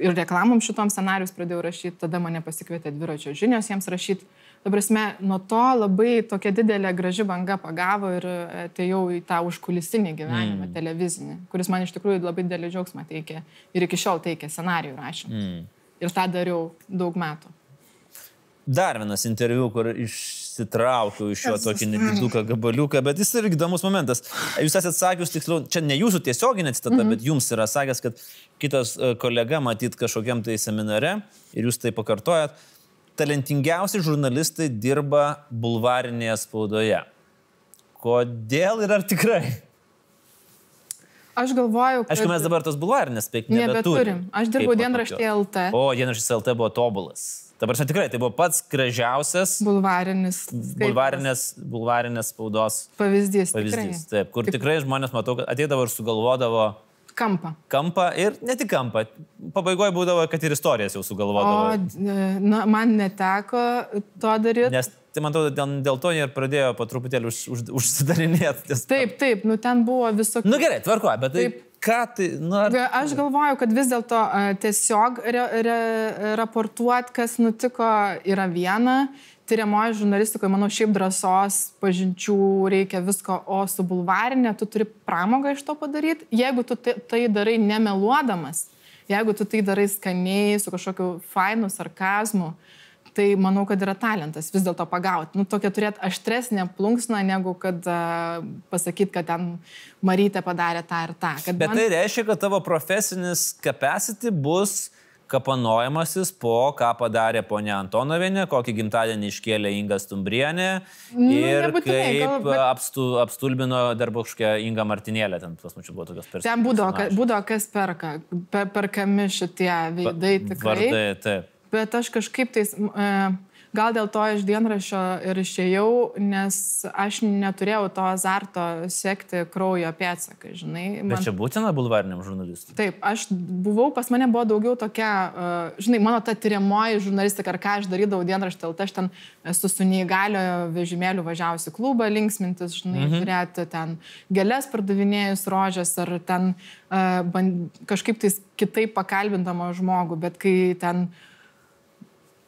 ir reklamom šitom scenarius pradėjau rašyti, tada mane pasikvietė dviračio žinios jiems rašyti. Dabar, nuo to labai tokia didelė graži banga pagavo ir atėjau į tą užkulisinį gyvenimą, mm. televizinį, kuris man iš tikrųjų labai didelį džiaugsmą teikė ir iki šiol teikia scenarijų rašymą. Mm. Ir tą dariau daug metų. Dar vienas interviu, kur išsitraukiau iš Kas tokį nediduką gabaliuką, bet jis irgi įdomus momentas. Jūs esate sakius, tiksliau, čia ne jūsų tiesioginė citata, mm -hmm. bet jums yra sakęs, kad kitas e, kolega matyt kažkokiam tai seminare ir jūs tai pakartojat, talentingiausi žurnalistai dirba bulvarinėje spaudoje. Kodėl ir ar tikrai? Aš galvoju, kad... Aišku, mes dabar tos bulvarinės peik nebeturim. Aš dirbau tokios. LT. O, dienraštis LT buvo tobulas. Dabar čia tikrai, tai buvo pats gražiausias Bulvarinis. bulvarinės, bulvarinės spaudos Pavyzdys. pavyzdys. Tikrai. Taip, kur Tik- tikrai žmonės, matau, kad ateidavo ir sugalvodavo Kampą. kampą ir ne tik kampą. Pabaigoje būdavo, kad ir istorijas jau O sugalvodavo. e, na, man neteko to daryti. Nes, tai man atrodo, dėl, dėl to ir pradėjo po truputėlį už, už, užsidarinėti. ties- Taip, taip, nu ten buvo visokių. Nu gerai, tvarko, bet tai Taip. ką tai, nu ar... Aš galvoju, kad vis dėlto tiesiog re, re, raportuoti, kas nutiko, yra viena. Tyriamoji žurnalistikoje, manau, šiaip drąsos, pažinčių reikia visko, o su bulvarinė tu turi pramogą iš to padaryti. Jeigu tu tai, tai darai nemeluodamas, jeigu tu tai darai skaniai, su kažkokiu fainu sarkazmu, tai manau, kad yra talentas vis dėlto pagauti. Nu, tokia turėti aštresnė plunksna, negu kad uh, pasakyti, kad ten Marytė padarė tą ir tą. Kad Bet man- tai reiškia, kad tavo profesinis capacity bus kapanojimasis po, ką padarė ponia Antonovienė, kokį gimtadienį iškėlė Inga Stumbrienė Nu, ir kaip gal, bet... apstu, apstulbino darbokškę Inga Martinėlė, ten pas mačiau buvo tokios personažai. Ten būdavo, ka, būdavo kas perka, per, perkami šitie veidai tikrai. Vardai, taip. Bet aš kažkaip tais, e, gal dėl to iš dienraščio ir išėjau, nes aš neturėjau to azarto sekti kraujo pėdsaką, žinai. Bet čia būtina bulvariniam žurnalistui. Taip, aš buvau, pas mane buvo daugiau tokia, uh, žinai, mano ta tyriamoji žurnalistika, ar ką aš darydavau dienraštį, tai aš ten esu su neįgaliojo vežimėliu važiavusi klubą, linksmintis, žinai, mhm. turėti ten gėlės pardavinėjus rožės, ar ten uh, band, kažkaip tais kitaip pakalbintama žmogų, bet kai ten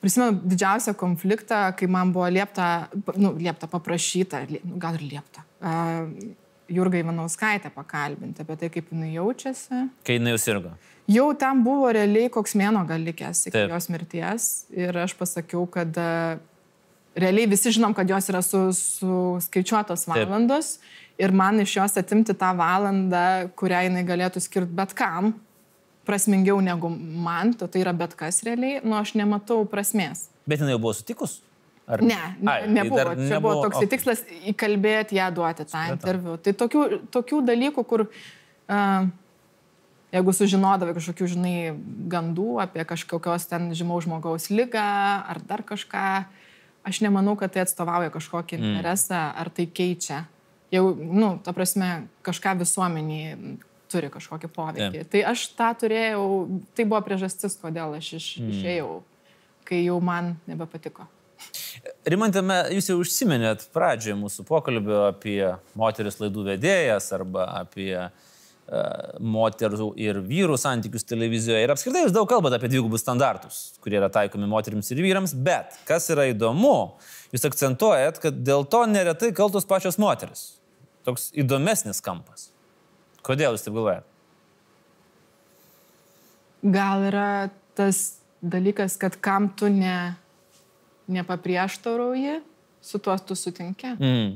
Prisimenu didžiausią konfliktą, kai man buvo liepta, nu, liepta paprašyta, nu, gal ir liepta, uh, Jurga Ivanauskaitė pakalbinti apie tai, kaip jinai jaučiasi. Kai jinai jau sirgo. Jau ten buvo realiai koks mėno gal likęs iki Taip. jos mirties ir aš pasakiau, kad realiai visi žinom, kad jos yra su- suskaičiuotos Taip. valandos ir man iš jos atimti tą valandą, kurią jinai galėtų skirti bet kam, prasmingiau negu man, to tai yra bet kas realiai, nu aš nematau prasmės. Bet jinai jau buvo sutikus? Ar... Ne, ne Ai, tai nebuvo. Čia buvo toks o- tikslas įkalbėti ją duoti tą interviu. Tai tokių, tokių dalykų, kur uh, jeigu sužinodavai kažkokių, žinai, gandų apie kažkokios ten žymaus žmogaus lygą ar dar kažką, aš nemanau, kad tai atstovauja kažkokį Mm. interesą ar tai keičia. Jau, nu, ta prasme, kažką visuomeniai turi kažkokį poveikį. Taip. Tai aš tą turėjau, tai buvo priežastis, kodėl aš iš, Mm. išėjau, kai jau man nebepatiko. Rimantame, jūs jau užsiminėt pradžioje mūsų pokalbio apie moteris laidų vedėjas arba apie uh, moterų ir vyrų santykius televizijoje. Ir apskritai jūs daug kalbate apie dvigubus standartus, kurie yra taikomi moteriams ir vyrams, bet kas yra įdomu, jūs akcentuojat, kad dėl to neretai kaltos pačios moteris. Toks įdomesnis kampas. Kodėl jūs taip galvojate? Gal yra tas dalykas, kad kam tu ne, nepaprieštarauji, su tuo tu sutinki. Mm.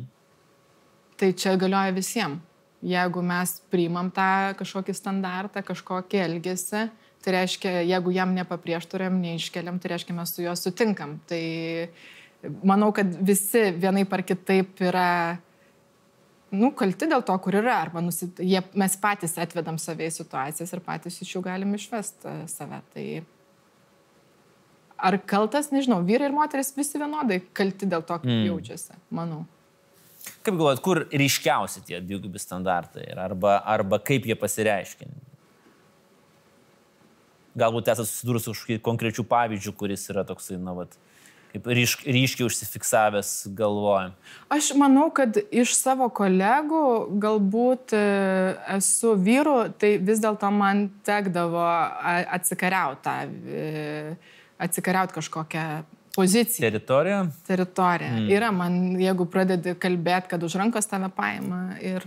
Tai čia galioja visiems. Jeigu mes priimam tą kažkokį standartą, kažkokį elgesį, tai reiškia, jeigu jam nepaprieštarėm, neiškeliam, tai reiškia, mes su juo sutinkam. Tai manau, kad visi vienai par kitaip yra nu, kalti dėl to, kur yra, arba nusit... Jie, mes patys atvedam save į situacijas ir patys iš jų galim išvesti e, save. Tai ar kaltas, nežinau, vyrai ir moteris visi vienodai kalti dėl to, kaip mm. jaučiasi, manau. Kaip galvojat, kur ryškiausi tie dvigubi standartai yra, arba, arba kaip jie pasireiškia? Galbūt esate susidūrus su kažkokiu konkrečiu pavyzdžiu, kuris yra toksai, na, vat, kaip ryšk, ryškiai užsifiksavęs galvojam. Aš manau, kad iš savo kolegų galbūt e, esu vyru, tai vis dėlto man tekdavo atsikariauti tą, e, atsikariauti kažkokią poziciją. Teritorija? teritorija. Mm. Yra man, jeigu pradedi kalbėti, kad už rankos tave paima ir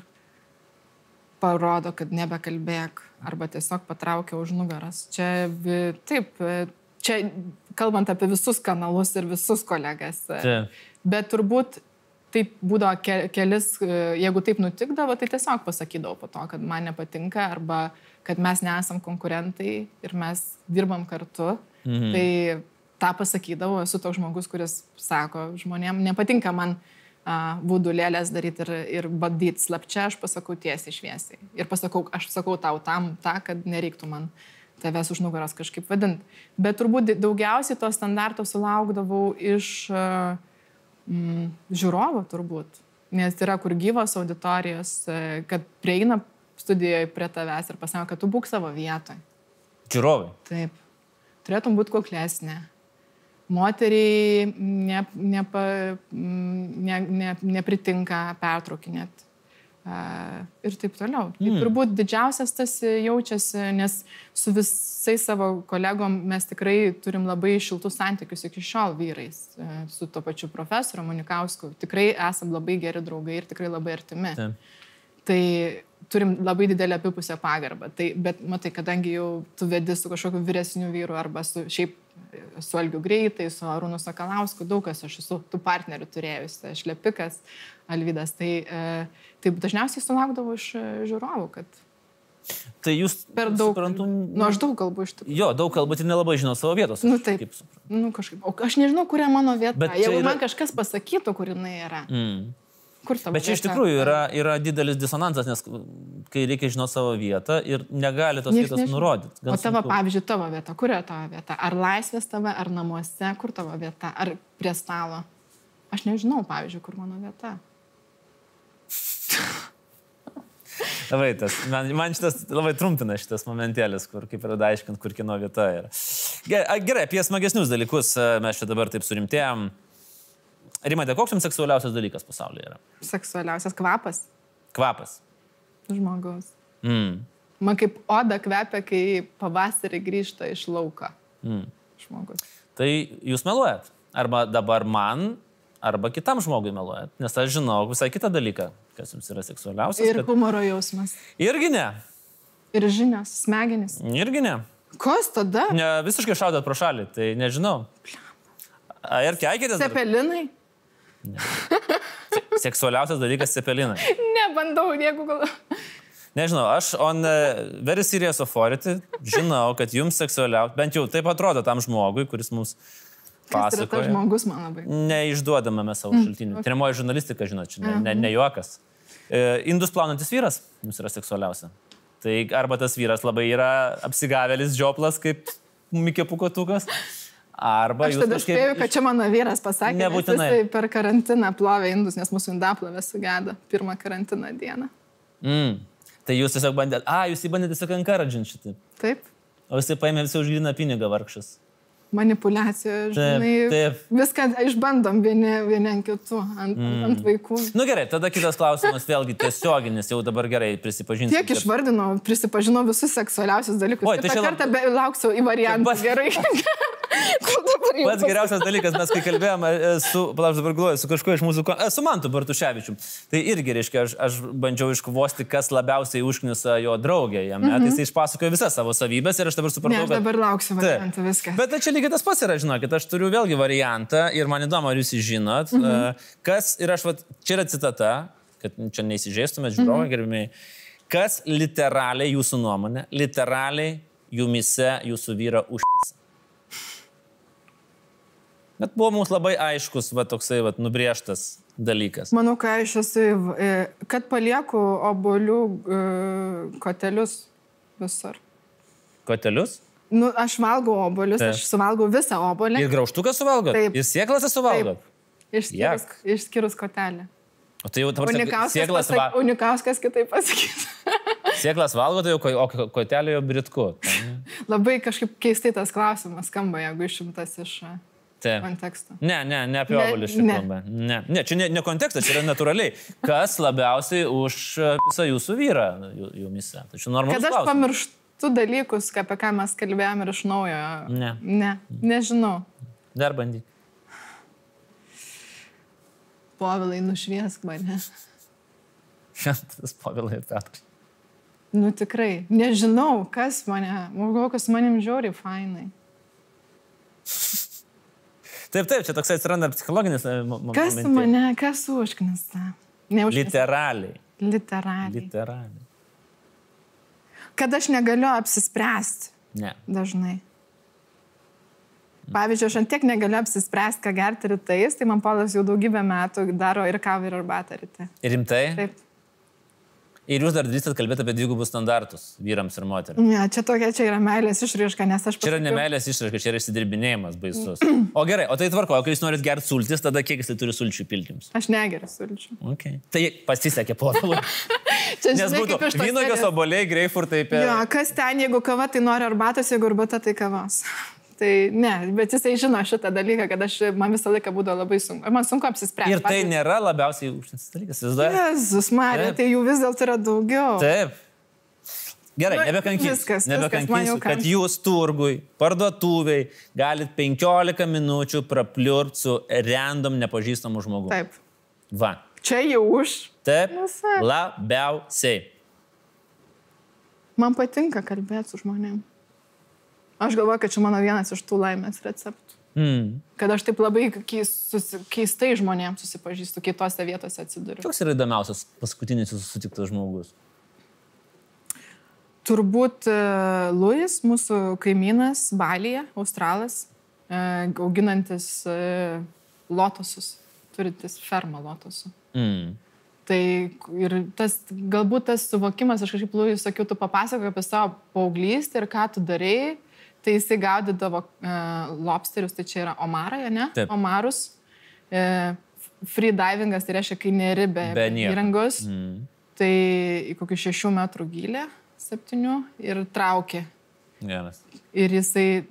parodo, kad nebekalbėk arba tiesiog patraukia už nugaras. Čia taip, e, čia kalbant apie visus kanalus ir visus kolegas. Taip. Bet turbūt taip būdavo ke kelis, jeigu taip nutikdavo, tai tiesiog pasakydavau po to, kad man nepatinka arba kad mes nesam konkurentai ir mes dirbam kartu. Mhm. Tai tą pasakydavau, esu toks žmogus, kuris sako žmonėm, nepatinka man būdulėlės daryti ir, ir bandyti slapčia, aš pasakau tiesiai šviesiai. Ir pasakau, aš sakau tau tam, tą, kad nereiktų man tavęs už nugaros kažkaip vadinti. Bet turbūt daugiausiai to standarto sulaukdavau iš mm, žiūrovo turbūt. Nes yra kur gyvos auditorijos, e, kad prieina studijoje prie tavęs ir pasako, kad tu būk savo vietoje. Žiūrovai. Taip. Turėtum būti kuklesnė moteriai ne, nepa, ne, ne, nepritinka pertraukinėt. Uh, ir taip toliau. Tai mm. turbūt didžiausias tas jaučiasi, nes su visais savo kolegom mes tikrai turim labai šiltus santykius iki šiol vyrais, uh, su to pačiu profesoriu Monikausku. Tikrai esam labai geri draugai ir tikrai labai artimi. Taip. Tai turim labai didelę apipusę pagarbą. Tai, bet matai, kadangi jau tu vedi su kažkokiu vyresniu vyru arba su šiaip su Algiu Greitai, su Arūnu Sakalausku, daug kas aš esu tų partnerių turėjusi, Šlepikas, Alvydas. Tai, e, tai dažniausiai sulaukdavau iš e, žiūrovų, kad Tai jūs per daug. Suprantu, nu, aš daug kalbu iš tikrųjų. Jo, daug kalbu, tai nelabai žinau savo vietos. Nu, taip. Nu, kažkaip. O aš nežinau, kuria mano vieta. Bet Jeigu yra... man kažkas pasakytų, kur jinai yra. Mm. Kur tavo Bet čia iš tikrųjų yra, yra didelis disonansas, nes kai reikia žinoti savo vietą ir negali tos Nieks vietos nežinau. nurodyti. O tavo, sunku. pavyzdžiui, tavo vieta, kur yra tavo vieta? Ar laisvės tave, ar namuose, kur tavo vieta, ar prie stalo? Aš nežinau, pavyzdžiui, kur mano vieta. Labai tas, man, man šitas labai trumpina šitas momentėlis, kur kaip yra aiškint, kur kino vieta yra. Gerai, apie smagesnius dalykus mes čia dabar taip surimtėjom. Rimate, koks jums seksualiausias dalykas pasaulyje yra? Seksualiausias kvapas. Kvapas. Žmogaus. Mm. Man kaip oda kvepia, kai pavasarį grįžta iš lauko. Mm. Žmogus. Tai jūs meluojat. Arba dabar man, arba kitam žmogui meluojat. Nes aš žinau visai kitą dalyką, kas jums yra seksualiausias. Ir kad... humoro jausmas. Irgi ne. Ir žinios, smegenys. Irgi ne. Kas tada? Ne, visiškai šaudot pro šalį, tai nežinau. Ir keikitės? Cepelinai. Ne. Seksualiausias dalykas - cepelinai. Nebandau, jeigu gal. Nežinau, aš on very serious authority žinau, kad jums seksualiausia, bent jau taip atrodo tam žmogui, kuris mums pasakoja. Tai žmogus man labai. Neišduodame savo mm, šaltinių. Okay. Trimoji žurnalistika, žinot, čia ne, ne, ne juokas. E, indus plaunantis vyras jums yra seksualiausia. Tai arba tas vyras labai yra apsigavėlis, žioplas, kaip Mikė Pukotukas. Arba aš tada kažkaip... spėjau, kad čia mano vyras pasakė, nebūtinai. Jis per karantiną plovė indus, nes mūsų indaplovė sugeda pirmą karantino dieną. Mm. Tai jūs tiesiog bandėte, a, jūs jį bandėte tiesiog encouraging šitą. Taip. O jis paėmė visi už gryną pinigą vargšas manipulacija, žinai, taip, taip. viską išbandom vieni, vieni ant kitų, ant, mm. ant vaikų. Na nu, gerai, tada kitas klausimas, vėlgi tiesioginis, jau dabar gerai prisipažinsiu. Tiek išvardinau, prisipažinau visus seksualiausius dalykus. O, tai šį kartą be, lauksiu į variantą. Pas... Gerai. Pats geriausias dalykas, mes kai kalbėjome su, palauk dabar galvoju, su kažkuo iš mūsų, su Mantu Bartuševičiu, tai irgi, reiškia, aš, aš bandžiau iškvosti, kas labiausiai užknisa jo draugė jame, mm -hmm. tai jis išpasakojo visas savo savybės ir aš dabar supratau, ne, aš dabar lauksiu variantą viską. Bet tai čia lygiai tas pats yra, žinokit, aš turiu vėlgi variantą ir man įdomu, ar jūs jį žinot, mm -hmm. kas ir aš, va, čia yra citata, kad čia neįsižeistumėt, žiūrovai, mm -hmm. gerbimiai, kas literaliai jūsų nuomonė, literaliai jumise jūsų vyra užpisa. Bet buvo mums labai aiškus, va, toksai va, nubrėžtas dalykas. Manau, ką aš esu, kad palieku obolių e, kotelius visur. Kotelius? Nu, aš valgau obolius, Taip. aš suvalgau visą obolį. Ir graužtuką suvalgot? Taip. Ir sėklas suvalgot? Išskyrus, išskyrus kotelę. O tai jau dabar Unikauskas, sėklas pasak, va... Unikauskas kitaip pasakys. sėklas valgo, tai jau o kotelė jau britku. Labai kažkaip keistai tas klausimas skamba, jeigu išimtas iš Taip. konteksto. Ne, ne, ne apie obolius čia kalba. Ne. ne, čia ne, ne kontekstas, čia yra natūraliai. Kas labiausiai už visą jūsų vyrą jumise? Tai čia normalu. Kad aš klausimas. pamirštu dalykus, apie ką mes kalbėjome ir iš naujo. Ne. Ne, nežinau. Dar bandyk. Povilai, nušviesk mane. Šventas Povilai ir Petras. Nu tikrai, nežinau, kas mane, galvoju, kas manim žiūri fainai. Taip, taip, čia toksai atsiranda psichologinis e, momentas. Kas mane, kas užknista? Literaliai. Literaliai. Literaliai kad aš negaliu apsispręsti. Ne. Dažnai. Pavyzdžiui, aš ant tiek negaliu apsispręsti, ką gerti rytais, tai man polas jau daugybę metų daro ir kavą, ir arbatą ryte. Rimtai? Taip. Ir jūs dar drįstat kalbėti apie dvigubus standartus vyrams ir moteriams. Ne, čia tokia čia yra meilės išraiška, nes aš Čia yra pasakiau- nemelės išraiška, čia yra įsidirbinėjimas baisus. O gerai, o tai tvarko, o kai jūs norit gerti sultis, tada kiek jis turi sulčių piltims? Aš negeriu sulčių. Okay. Tai pasisekė povilui. Čia Nes žinai, būtų iš tos vynogios oboliai, greifurtai, per... Jo, kas ten, jeigu kava, tai nori arbatos, jeigu arbata, tai kavos. Tai ne, bet jisai žino šitą dalyką, kad aš, man visą laiką būdavo labai sunku. Man sunku apsispręsti. Ir tai nėra labiausiai užsienio dalykas, vis dar. Jezus, Marija, tai jų vis dėlto yra daugiau. Taip. Gerai, Nu, nebekankinsiu. viskas, viskas, Nebekankinsiu, kad kam. jūs turgui, parduotuviai galit 15 minučių prapliurt su random nepažįstamu žmogumi. Taip. Va. Čia jau už. Taip. Visa. Labiausiai. Man patinka kalbėti su žmonėm. Aš galvoju, kad čia mano vienas iš tų laimės receptų. Mm. Kad aš taip labai keistai žmonėms susipažįstu, kitose vietose atsiduriu. Koks yra įdomiausias paskutinis jūsų sutiktas žmogus? Turbūt uh, Luis, mūsų kaimynas, Balyje, Australas, uh, auginantis uh, lotosus, turintis fermą lotosų. Mm. Tai ir tas, galbūt tas suvokimas, aš kažkaip Luis sakiau, tu papasakoji apie savo paauglystę ir ką tu darėjai, tai jisai gaudydavo uh, lobsterius, tai čia yra omarai, ne? Taip. Omarus. Uh, freedivingas tai reiškia, kai neri be, Be įrangos. Mm. Tai į kokį šešių metrų gilę, septynių ir traukė. Geras. Ir jisai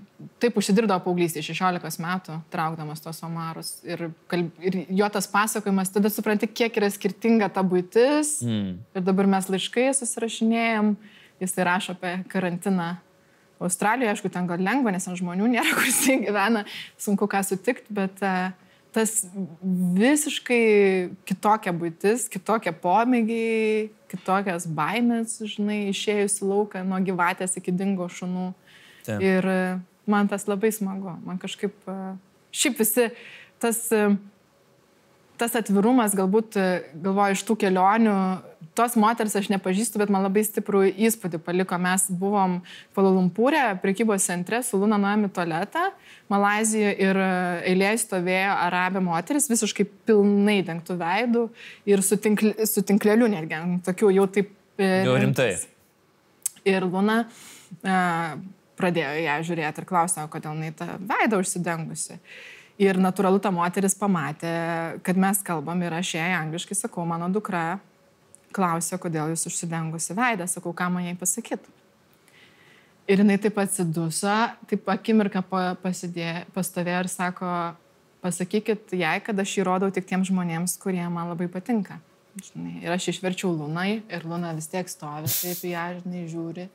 taip užsidirbdavo paauglystėje, 16 metų, traukdamas tos omarus. Ir, kalb... ir jo tas pasakojimas, tada supranti, kiek yra skirtinga ta būtis. Mm. Ir dabar mes laiškai susirašinėjom, jisai rašo apie karantiną. Australijoje, aišku, ten gal lengva, nes ant žmonių nėra, kur jisai gyvena, sunku ką sutikti, bet uh, tas visiškai kitokia būtis, kitokie pomėgiai, kitokias baimės, žinai, išėjus į lauką nuo gyvatės iki dingo šunų. Taip. Ir e, man tas labai smagu. Man kažkaip, e, šiaip visi tas, e, tas atvirumas, galbūt, e, galvoju, iš tų kelionių, tos moters aš nepažįstu, bet man labai stiprų įspūdį paliko. Mes buvom Palalumpūrė, prekybos centre su Luna Nuomi tualetą, Malazijoje ir e, eilėje stovėjo arabė moteris, visiškai pilnai dengtų veidų ir su, tinkl, su tinkleliu netgi, tokių jau taip... e, Jau rimtai. Ir Luna uh, pradėjo ją žiūrėti ir klausė, kodėl jinai tą veidą užsidengusi. Ir natūralu, ta moteris pamatė, kad mes kalbam ir aš jai angliškai sakau, mano dukra klausė, kodėl jūs užsidengusi veidą, sakau, ką man jai pasakyti. Ir jinai taip atsiduso, taip akimirką pa- pasidė- pastovėjo ir sako, pasakykit jai, kad aš jį rodau tik tiems žmonėms, kurie man labai patinka. Žinai, ir aš išverčiau Lunai ir Luna vis tiek stovi, taip į ją, žinai, žiūri.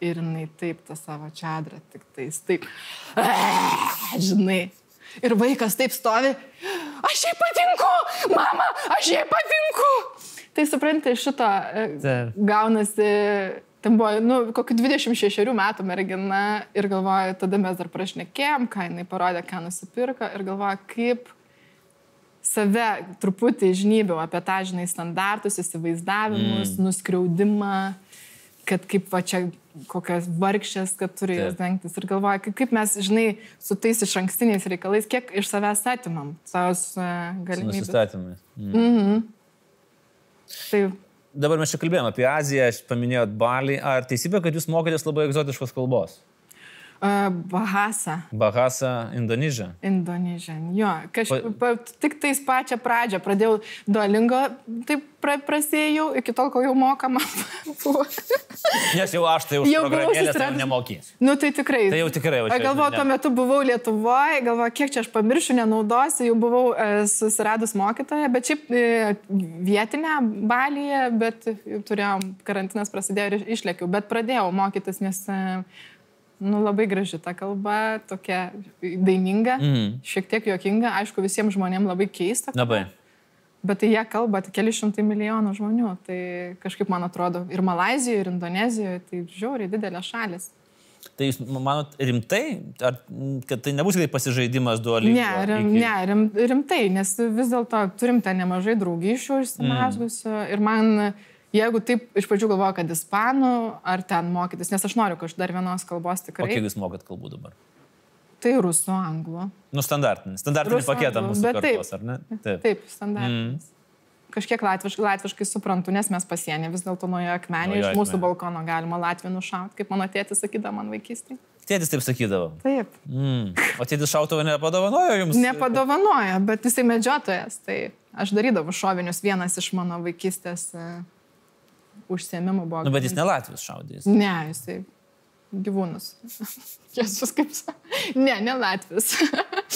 Ir jinai taip tą savo čadrą, tik tais taip. Žinai. Ir vaikas taip stovi. Aš jai patinku, mama, aš jai patinku. Tai supranti, šito e, gaunasi, ten buvo, nu, kokiu 26 metų mergina ir galvoju, tada mes dar prašnekėjom, ką jinai parodė, ką nusipirko ir galvoju, kaip save truputį žnybiau apie tą, žinai, standartus, įsivaizdavimus, mm. nuskriaudimą, kad kaip va čia kokios vargšės, kad turi jas dengtis. Ir galvoju, kaip, mes, žinai, su tais iš ankstiniais reikalais, kiek iš savęs atimam savo uh, galimybės. Nusistatymai. Mm. Mhm. Tai Dabar mes čia kalbėjome apie Aziją, aš paminėjot Balį. Ar teisybė, kad jūs mokotės labai egzotiškos kalbos? Uh, Bahasa. Bahasa, Indonežija. Indonesian. Jo, kažkaip Pa- tik tais pačią pradžią pradėjau duolingo, taip pra, prasėjau, iki tol, kol jau mokama buvo. Nes jau aš tai už Jau buvau programėlės tai nemokysiu. Nu tai tikrai. Tai jau tikrai, jau Galvoju, tuo metu buvau Lietuvoje, galvoju, kiek čia aš pamiršiu, nenaudosiu, jau buvau e, susiradus mokytoją, bet šiaip e, vietinę balyje, bet turėjom, karantinas prasidėjo ir išlėkiau, bet pradėjau mokytis, nes e, nu, labai graži ta kalba, tokia daininga, Mhm. šiek tiek juokinga, aišku, visiems žmonėms labai keista. Labai. Bet tai jie kalba tik keli šimtai milijonų žmonių. Tai kažkaip man atrodo ir Malazijoje, ir Indonezijoje, tai žiauriai didelės šalis. Tai jūs manot rimtai, ar, kad tai nebus tik pasižaidimas duolingo? Ne, rim, ne rim, rimtai, nes vis dėlto turim ten nemažai draugysčių išsimesgusių. Mm. Ir man, jeigu taip iš pradžių galvoju, kad ispanų ar ten mokytis, nes aš noriu kažkaip dar vienos kalbos O tikrai. kiek jūs mokat kalbų dabar? tai rusų, anglų. Nu, standartinis. Standartinį Rusų, paketą anglų, mūsų bet taip. kartos, ar ne? Taip. Taip, standartinis. Mm. Kažkiek latviškai, latviškai suprantu, nes mes pasienė vis dėlto nuo jo akmenį, iš mūsų akmenio. balkono galima latvių nušauti, kaip mano tėtis sakydavo man vaikystėje. Tėtis taip sakydavo. Taip. Mm. O tėtis šautuvą nepadovanojo jums? Nepadovanoja, bet jisai medžiotojas. Tai aš darydavau šovinius, vienas iš mano vaikystės e, užsiemimų buvo. Nu, bet jis ne Latvijos šaudys. Ne, jisai gyvūnus. Jėzus kaip. Ne, ne Latvijas.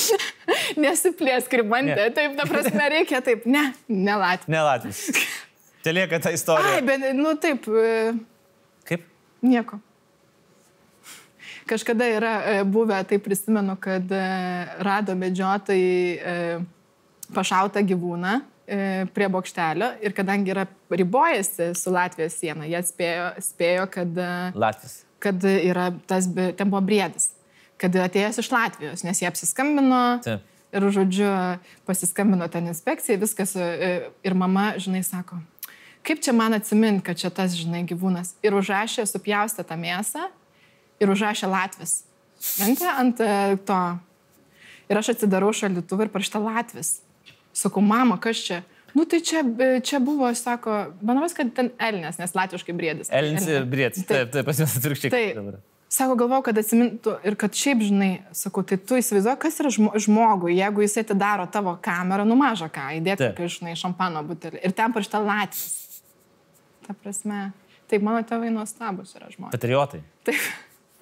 Nesiplės kribantė. Ne. Taip, ta prasme, reikia taip. Ne, ne Latvijas. Ne Latvijos. Te lieka ta istorija. Ai, bet, nu taip, e, Kaip? nieko. Kažkada yra e, buvę, tai prisimenu, kad e, rado medžiotojai pašautą gyvūną prie bokštelio ir kadangi yra ribojasi su Latvijos siena, jie spėjo, spėjo kad, e, Latvijos. kad yra tas, ten buvo briedis, kad atėjęs iš Latvijos, nes jie apsiskambino. Taip. Ir, žodžiu, pasiskambino ten inspekcija, viskas. e, Ir mama, žinai, sako, kaip čia man atsiminti, kad čia tas, žinai, gyvūnas. Ir užrašė, supjaustė tą mėsą ir užrašė Latvis. Ant, ant e, to. Ir aš atsidarau šaldytuvą ir parašyta Latvis. Sakau, mama, kas čia? Nu tai čia, e, čia buvo, sako, manau, kad ten Elnės, nes latviškai briedis. Elnis ir Brietis. Taip. Taip, pas juos atvirkščiai. Taip. dabar. Sako, galvoju, kad atsimintų ir kad šiaip, žinai, sakau, tai tu įsivaizduoji, kas yra žmo- žmogui, jeigu jis atidaro tavo kamerą, nu mažą ką, įdėti, kai, žinai, šampano butelį. Ir ten parašyta Latvijas. Ta prasme, taip, mano tėvai nuostabus yra žmonės. Patriotai. Taip.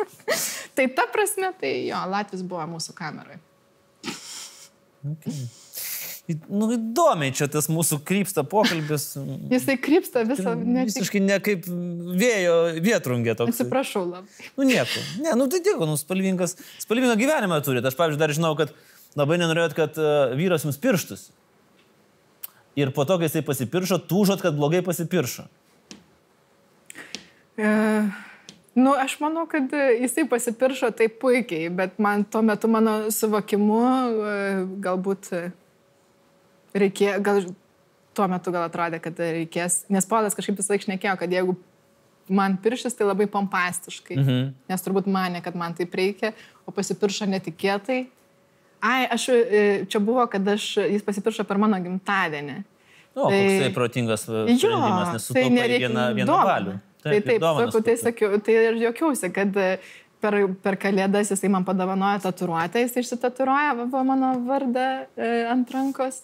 tai ta prasme, tai jo, Latvijas buvo mūsų kamerai. Nu, įdomiai čia tas mūsų krypsta pokalbis. Jisai krypsta visą, ne tik. Visiškai ne kaip vėjo vietrungė toks. Atsiprašau labai. Nu nieko. Ne, nu tai nieko, nu spalvingas. Spalvingą gyvenimą turite. Aš, pavyzdžiui, dar žinau, kad labai nenorėjot, kad uh, vyras jums pirštus. Ir po to, kai jisai pasipiršo, tūžot, kad blogai pasipiršo. E, nu, aš manau, kad e, jisai pasipiršo taip puikiai, bet man tuo metu mano suvokimu e, galbūt e, reikėjo, gal tuo metu gal atrodė, kad reikės, nes Polas kažkaip visą laiką šnekėjo, kad jeigu man pirštis, tai labai pompastiškai, mhm. nes turbūt mane, kad man taip reikia, o pasipiršo netikėtai. Ai, aš, e, čia buvo, kad aš, jis pasipiršo per mano gimtadienį. O, tai, koks tai protingas uh, sprendimas, nes sutaupai nereikia- vieną, vieną valių. Tai ir taip, sakau, tai sakiau, tai ir jokiausi, kad e, per, per kalėdas jisai man padovanojo tatuiruotę, jis išsitatuiruoja mano vardą e, ant rankos,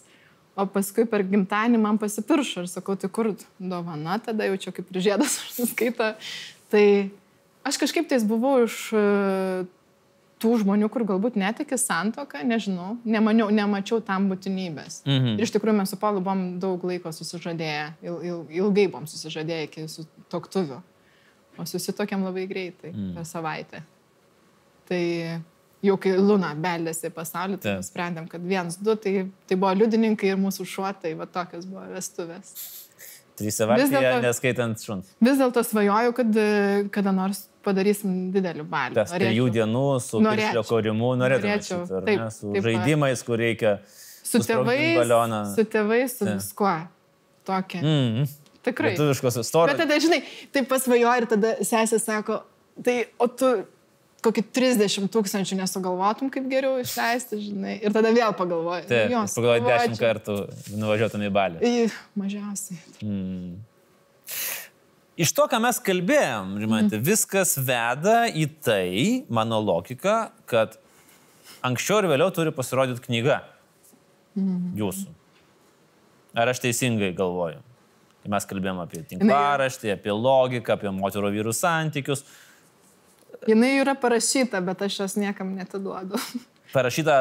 o paskui per gimtadienį man pasipiršo ir sakau, tai kur dovana, tada jau čia kaip ir žiedas užsiskaita. Tai aš kažkaip tais buvau iš e, tų žmonių, kur galbūt netiki santoką, nežinau, nemaniau, nemačiau tam būtinybės. Mhm. Ir iš tikrųjų mes su Paulu buvom daug laiko susižadėję, il, il, ilgai buvom susižadėję iki toktuvių, o susitokėm labai greitai, mm. per savaitę. Tai jau kai Luna beldėsi į pasaulį, tai Taip. nusprendėm, kad vienas, du, tai, tai buvo liudininkai ir mūsų šuotai, va tokios buvo vestuvės. Trys savaitės, neskaitant šuns. Vis dėlto svajoju, kad e, kada nors padarysim didelį balių. Tas trijų dienų su piršlio korimu. Norėčiau. šitą, Taip, ne? Su taip žaidimais, kur reikia. su tėvais, su tėvais, su Taip. viskuo. Tokia. Mm. Tikrai. Lietuviškos Bet istorijos. tada, žinai, tai pasvajoju ir tada sesė sako, tai o tu kokį 30 tūkstančių nesugalvotum, kaip geriau išleisti, žinai. Ir tada vėl pagalvoju. Taip, jo, pagalvoju, dešimt sugalvočiau. kartų nuvažiuotum į balį. Į, mažiausiai. Mm. Iš to, ką mes kalbėjom, žinote, viskas veda į tai, mano logika, kad anksčiau ir vėliau turi pasirodyti knyga jūsų. Ar aš teisingai galvoju? Kai mes kalbėjom apie tinklaraštį, apie logiką, apie moterų vyrų santykius, Jis yra parašyta, bet aš jos niekam netiduodu. parašyta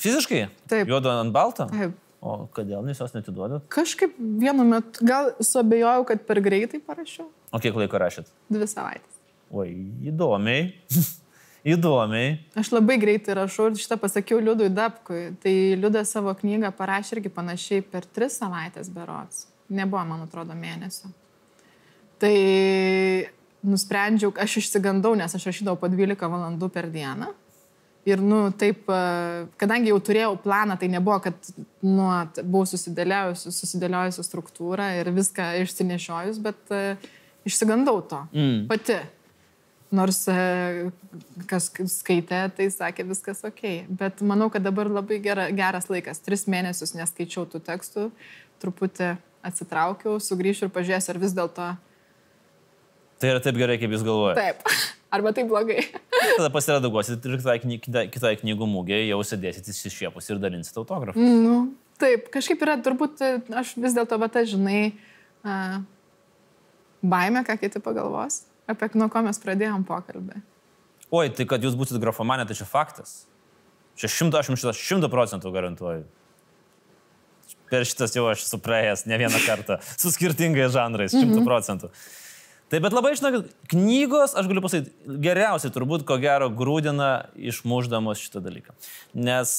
fiziškai? Taip. Juodu ant balto? Taip. O kodėl jūs jos netiduodat? Kažkaip vienu metu, gal suabejojau, kad per greitai parašiau. O kiek laiko rašėt? Dvi savaitės. Oi, įdomiai. įdomiai. Aš labai greitai rašau ir šitą pasakiau Liudui Dapkui. Tai Liudas savo knygą parašė irgi panašiai per tris savaitės berots. Nebuvo, man atrodo, mėnesio. Tai nusprendžiau, aš išsigandau, nes aš rašydavau po 12 valandų per dieną. Ir, nu, taip, e, kadangi jau turėjau planą, tai nebuvo, kad, nu, buvau susidėliojusi, susidėliojusi struktūrą ir viską išsinešiojus, bet uh, išsigandau to. Mm. Pati. Nors e, kas skaitė, tai sakė viskas ok. Bet manau, kad dabar labai gera, geras laikas. Tris mėnesius neskaičiau tų tekstų, truputį atsitraukiau, sugrįšiu ir pažiūrėsiu, ar vis dėlto. Tai yra taip gerai, kaip jūs galvojate. Taip. Arba taip blogai. Tada pasiredaguosit ir kitai, kitai, kitai knygų mūgėje jau sėdėsit įsišiepus ir dalinsit autografą. Nu, taip, kažkaip yra, turbūt aš vis dėlto, va, ta, žinai, uh, baime, ką kiti pagalvos, apie nuo ko mes pradėjom pokalbį. Oi, tai kad jūs būsit grafomanė, tai čia faktas. Čia šimto, aš jums šimto procentų garantuoju. Per šitas jau aš esu praėjęs ne vieną kartą su skirtingais žanrais, šimtų mhm. procentų. Tai bet labai, žinokit, knygos, aš galiu pasakyti, geriausiai turbūt, ko gero, grūdina išmuždamos šitą dalyką. Nes,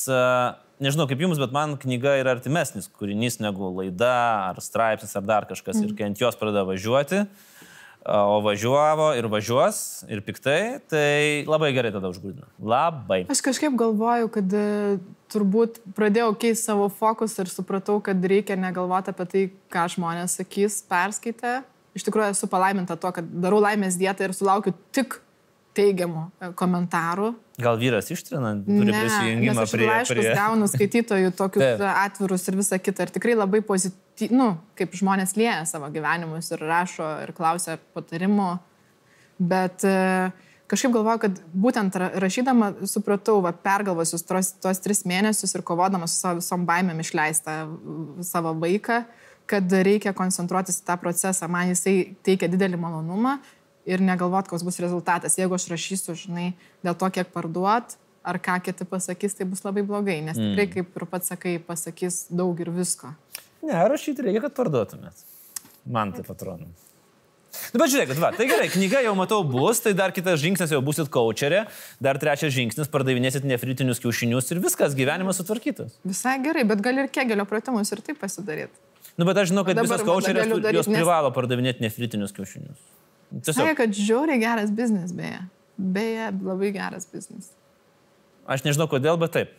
nežinau kaip jums, bet man knyga yra artimesnis kūrinys negu laida ar straipsnis ar dar kažkas. Mm. Ir kai ant jos pradeda važiuoti, uh, o važiuavo ir važiuos ir piktai, tai labai gerai tada užgrūdina. Labai. Aš kažkaip galvoju, kad e, turbūt pradėjau keisti savo fokusą ir supratau, kad reikia negalvoti apie tai, ką žmonės sakys, perskaitę. Iš tikrųjų esu palaiminta to, kad darau laimės dietą ir sulaukiu tik teigiamų e, komentarų. Gal vyras ištrina, turi ne, prisijungimą prie... Aš prie... gaunu skaitytojų tokius atvirus ir visą kitą. Ir tikrai labai pozityvų, nu, kaip žmonės lieja savo gyvenimus ir rašo ir klausia patarimų. Bet e, kažkaip galvoju, kad būtent rašydama supratau, va, pergalvosius tos, tos tris mėnesius ir kovodama su savo visom baimėm išleistą savo vaiką, kad reikia koncentruotis į tą procesą. Man jisai teikia didelį malonumą ir negalvot, koks bus rezultatas. Jeigu aš rašysiu, žinai, dėl to, kiek parduot, ar ką kiti pasakys, tai bus labai blogai, nes mm. tikrai, kaip ir pats sakai, pasakys daug ir visko. Ne, rašyti reikia, kad parduotumėt. Man tai atrodo. Nu, bet žiūrėkit, va, tai gerai, knyga jau matau bus, tai dar kitas žingsnis jau busit kočerė, dar trečias žingsnis pardavinėsit nefritinius kiaušinius ir viskas, gyvenimas sutvarkytas. Visai gerai, bet gali ir kegelio pratimus ir taip pasidaryti. Nu, bet aš žinau, kad visas kočerės jos privalo pardavinėti nefritinius kiaušinius. Tiesiog. Sakė, kad žiauriai geras biznis, beje. Beje, labai geras biznis. Aš nežinau kodėl, bet taip.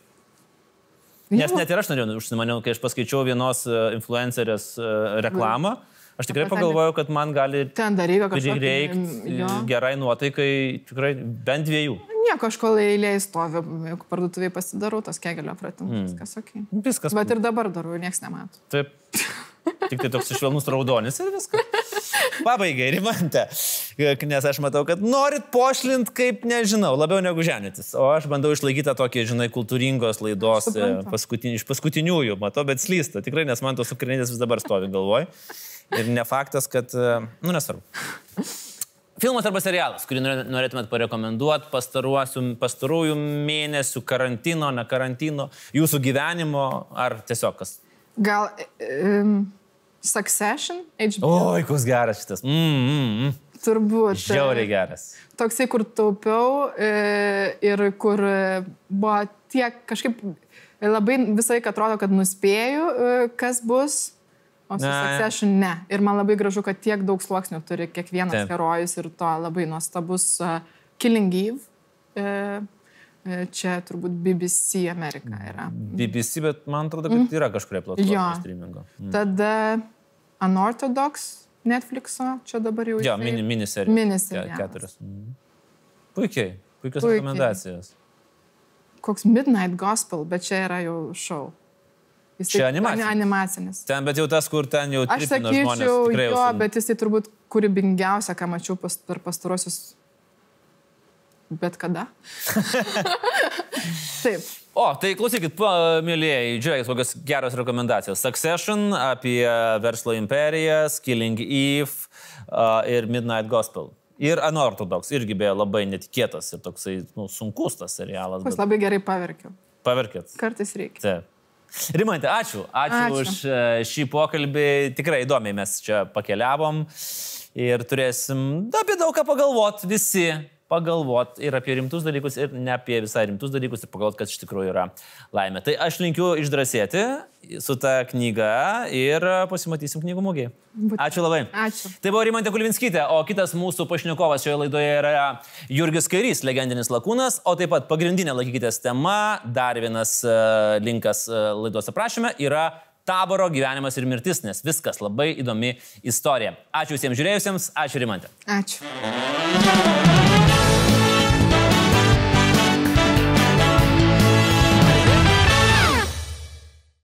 Nes net ir aš norėjau, užsimaniau, kai aš paskaičiau vienos e, influencerės e, reklamą, aš tikrai pagalvojau, kad man gali prireikti gerai nuotaikai tikrai bent dviejų. Nieko, aš kol eilėje stoviu, jeigu parduotuvėje pasidarau tos kegelio pratimus, mm. viskas ok. Viskas. Bet ir dabar darau, niekas nemato. Taip. Tik tai toks švelnus raudonis ir viskas. Pabaigai, rimante. Nes aš matau, kad norit pošlint kaip, nežinau, labiau negu ženytis. O aš bandau išlaikyti tą tokį, žinai, kultūringos laidos e, paskutin, iš paskutiniųjų. Matau, bet slysta. Tikrai, nes man tos ukrinės vis dabar stovi galvoj. Ir ne faktas, kad, e, nu nesvarbu. Filmas arba serialas, kurį norėtumėt parekomenduoti pastarųjų mėnesių karantino, ne karantino, jūsų gyvenimo ar tiesiog kas Gal um, Succession? HBO. Oi, koks geras šitas. Mm, mm, mm. Turbūt. Žiauriai geras. Toksai, kur taupiau e, ir kur buvo tiek kažkaip labai visai atrodo, kad nuspėju, e, kas bus. O su Succession ne. Ir man labai gražu, kad tiek daug sluoksnių turi kiekvienas Taip. herojus ir to labai nuostabus uh, Killing Eve. Uh, E, čia turbūt BBC Amerika yra. BBC, bet man atrodo, kad mm. yra kažkuria platforma streamingo. Mm. Tada Unorthodox Netflixo, čia dabar jau. Jo, mini, miniserija. Miniserija. Keturios. Mm. Puikiai, puikios Puikiai. rekomendacijos. Koks Midnight Gospel, bet čia yra jau šou. Jis čia animacinis. animacinis. Ten, bet jau tas, kur ten jau... Aš sakyčiau, žmonės, jo, bet jisai turbūt kūrybingiausia, ką mačiau pas, per pastarosius Bet kada? Taip. O, tai klausykit, mėlyjei, žiūrėkit, kokios geros rekomendacijos. Succession apie verslo imperijas, Killing Eve uh, ir Midnight Gospel. Ir Unorthodox irgi beje labai netikėtas ir toksai nu, sunkus tas serialas. Aš bet... labai gerai paverkiau. Paverkėt. Kartais reikia. Taip. Rimantė, ačiū. ačiū. Ačiū už e, šį pokalbį. Tikrai įdomiai mes čia pakeliavom ir turėsim apie daug ką pagalvoti visi pagalvot ir apie rimtus dalykus, ir ne apie visai rimtus dalykus, ir pagalvot, kas iš tikrųjų yra laimė. Tai aš linkiu išdrasėti su ta knyga ir pasimatysim knygų mūgiai. Ačiū labai. Ačiū. Tai buvo Rimantė Kulvinskytė, o kitas mūsų pašnekovas šioje laidoje yra Jurgis Kairys, legendinis lakūnas, o taip pat pagrindinė laikykitės tema, dar vienas e, linkas e, laidos aprašyme yra taboro gyvenimas ir mirtis, nes viskas labai įdomi istorija. Ačiū visiems žiūrėjusiems, ačiū Rimantė. Ačiū.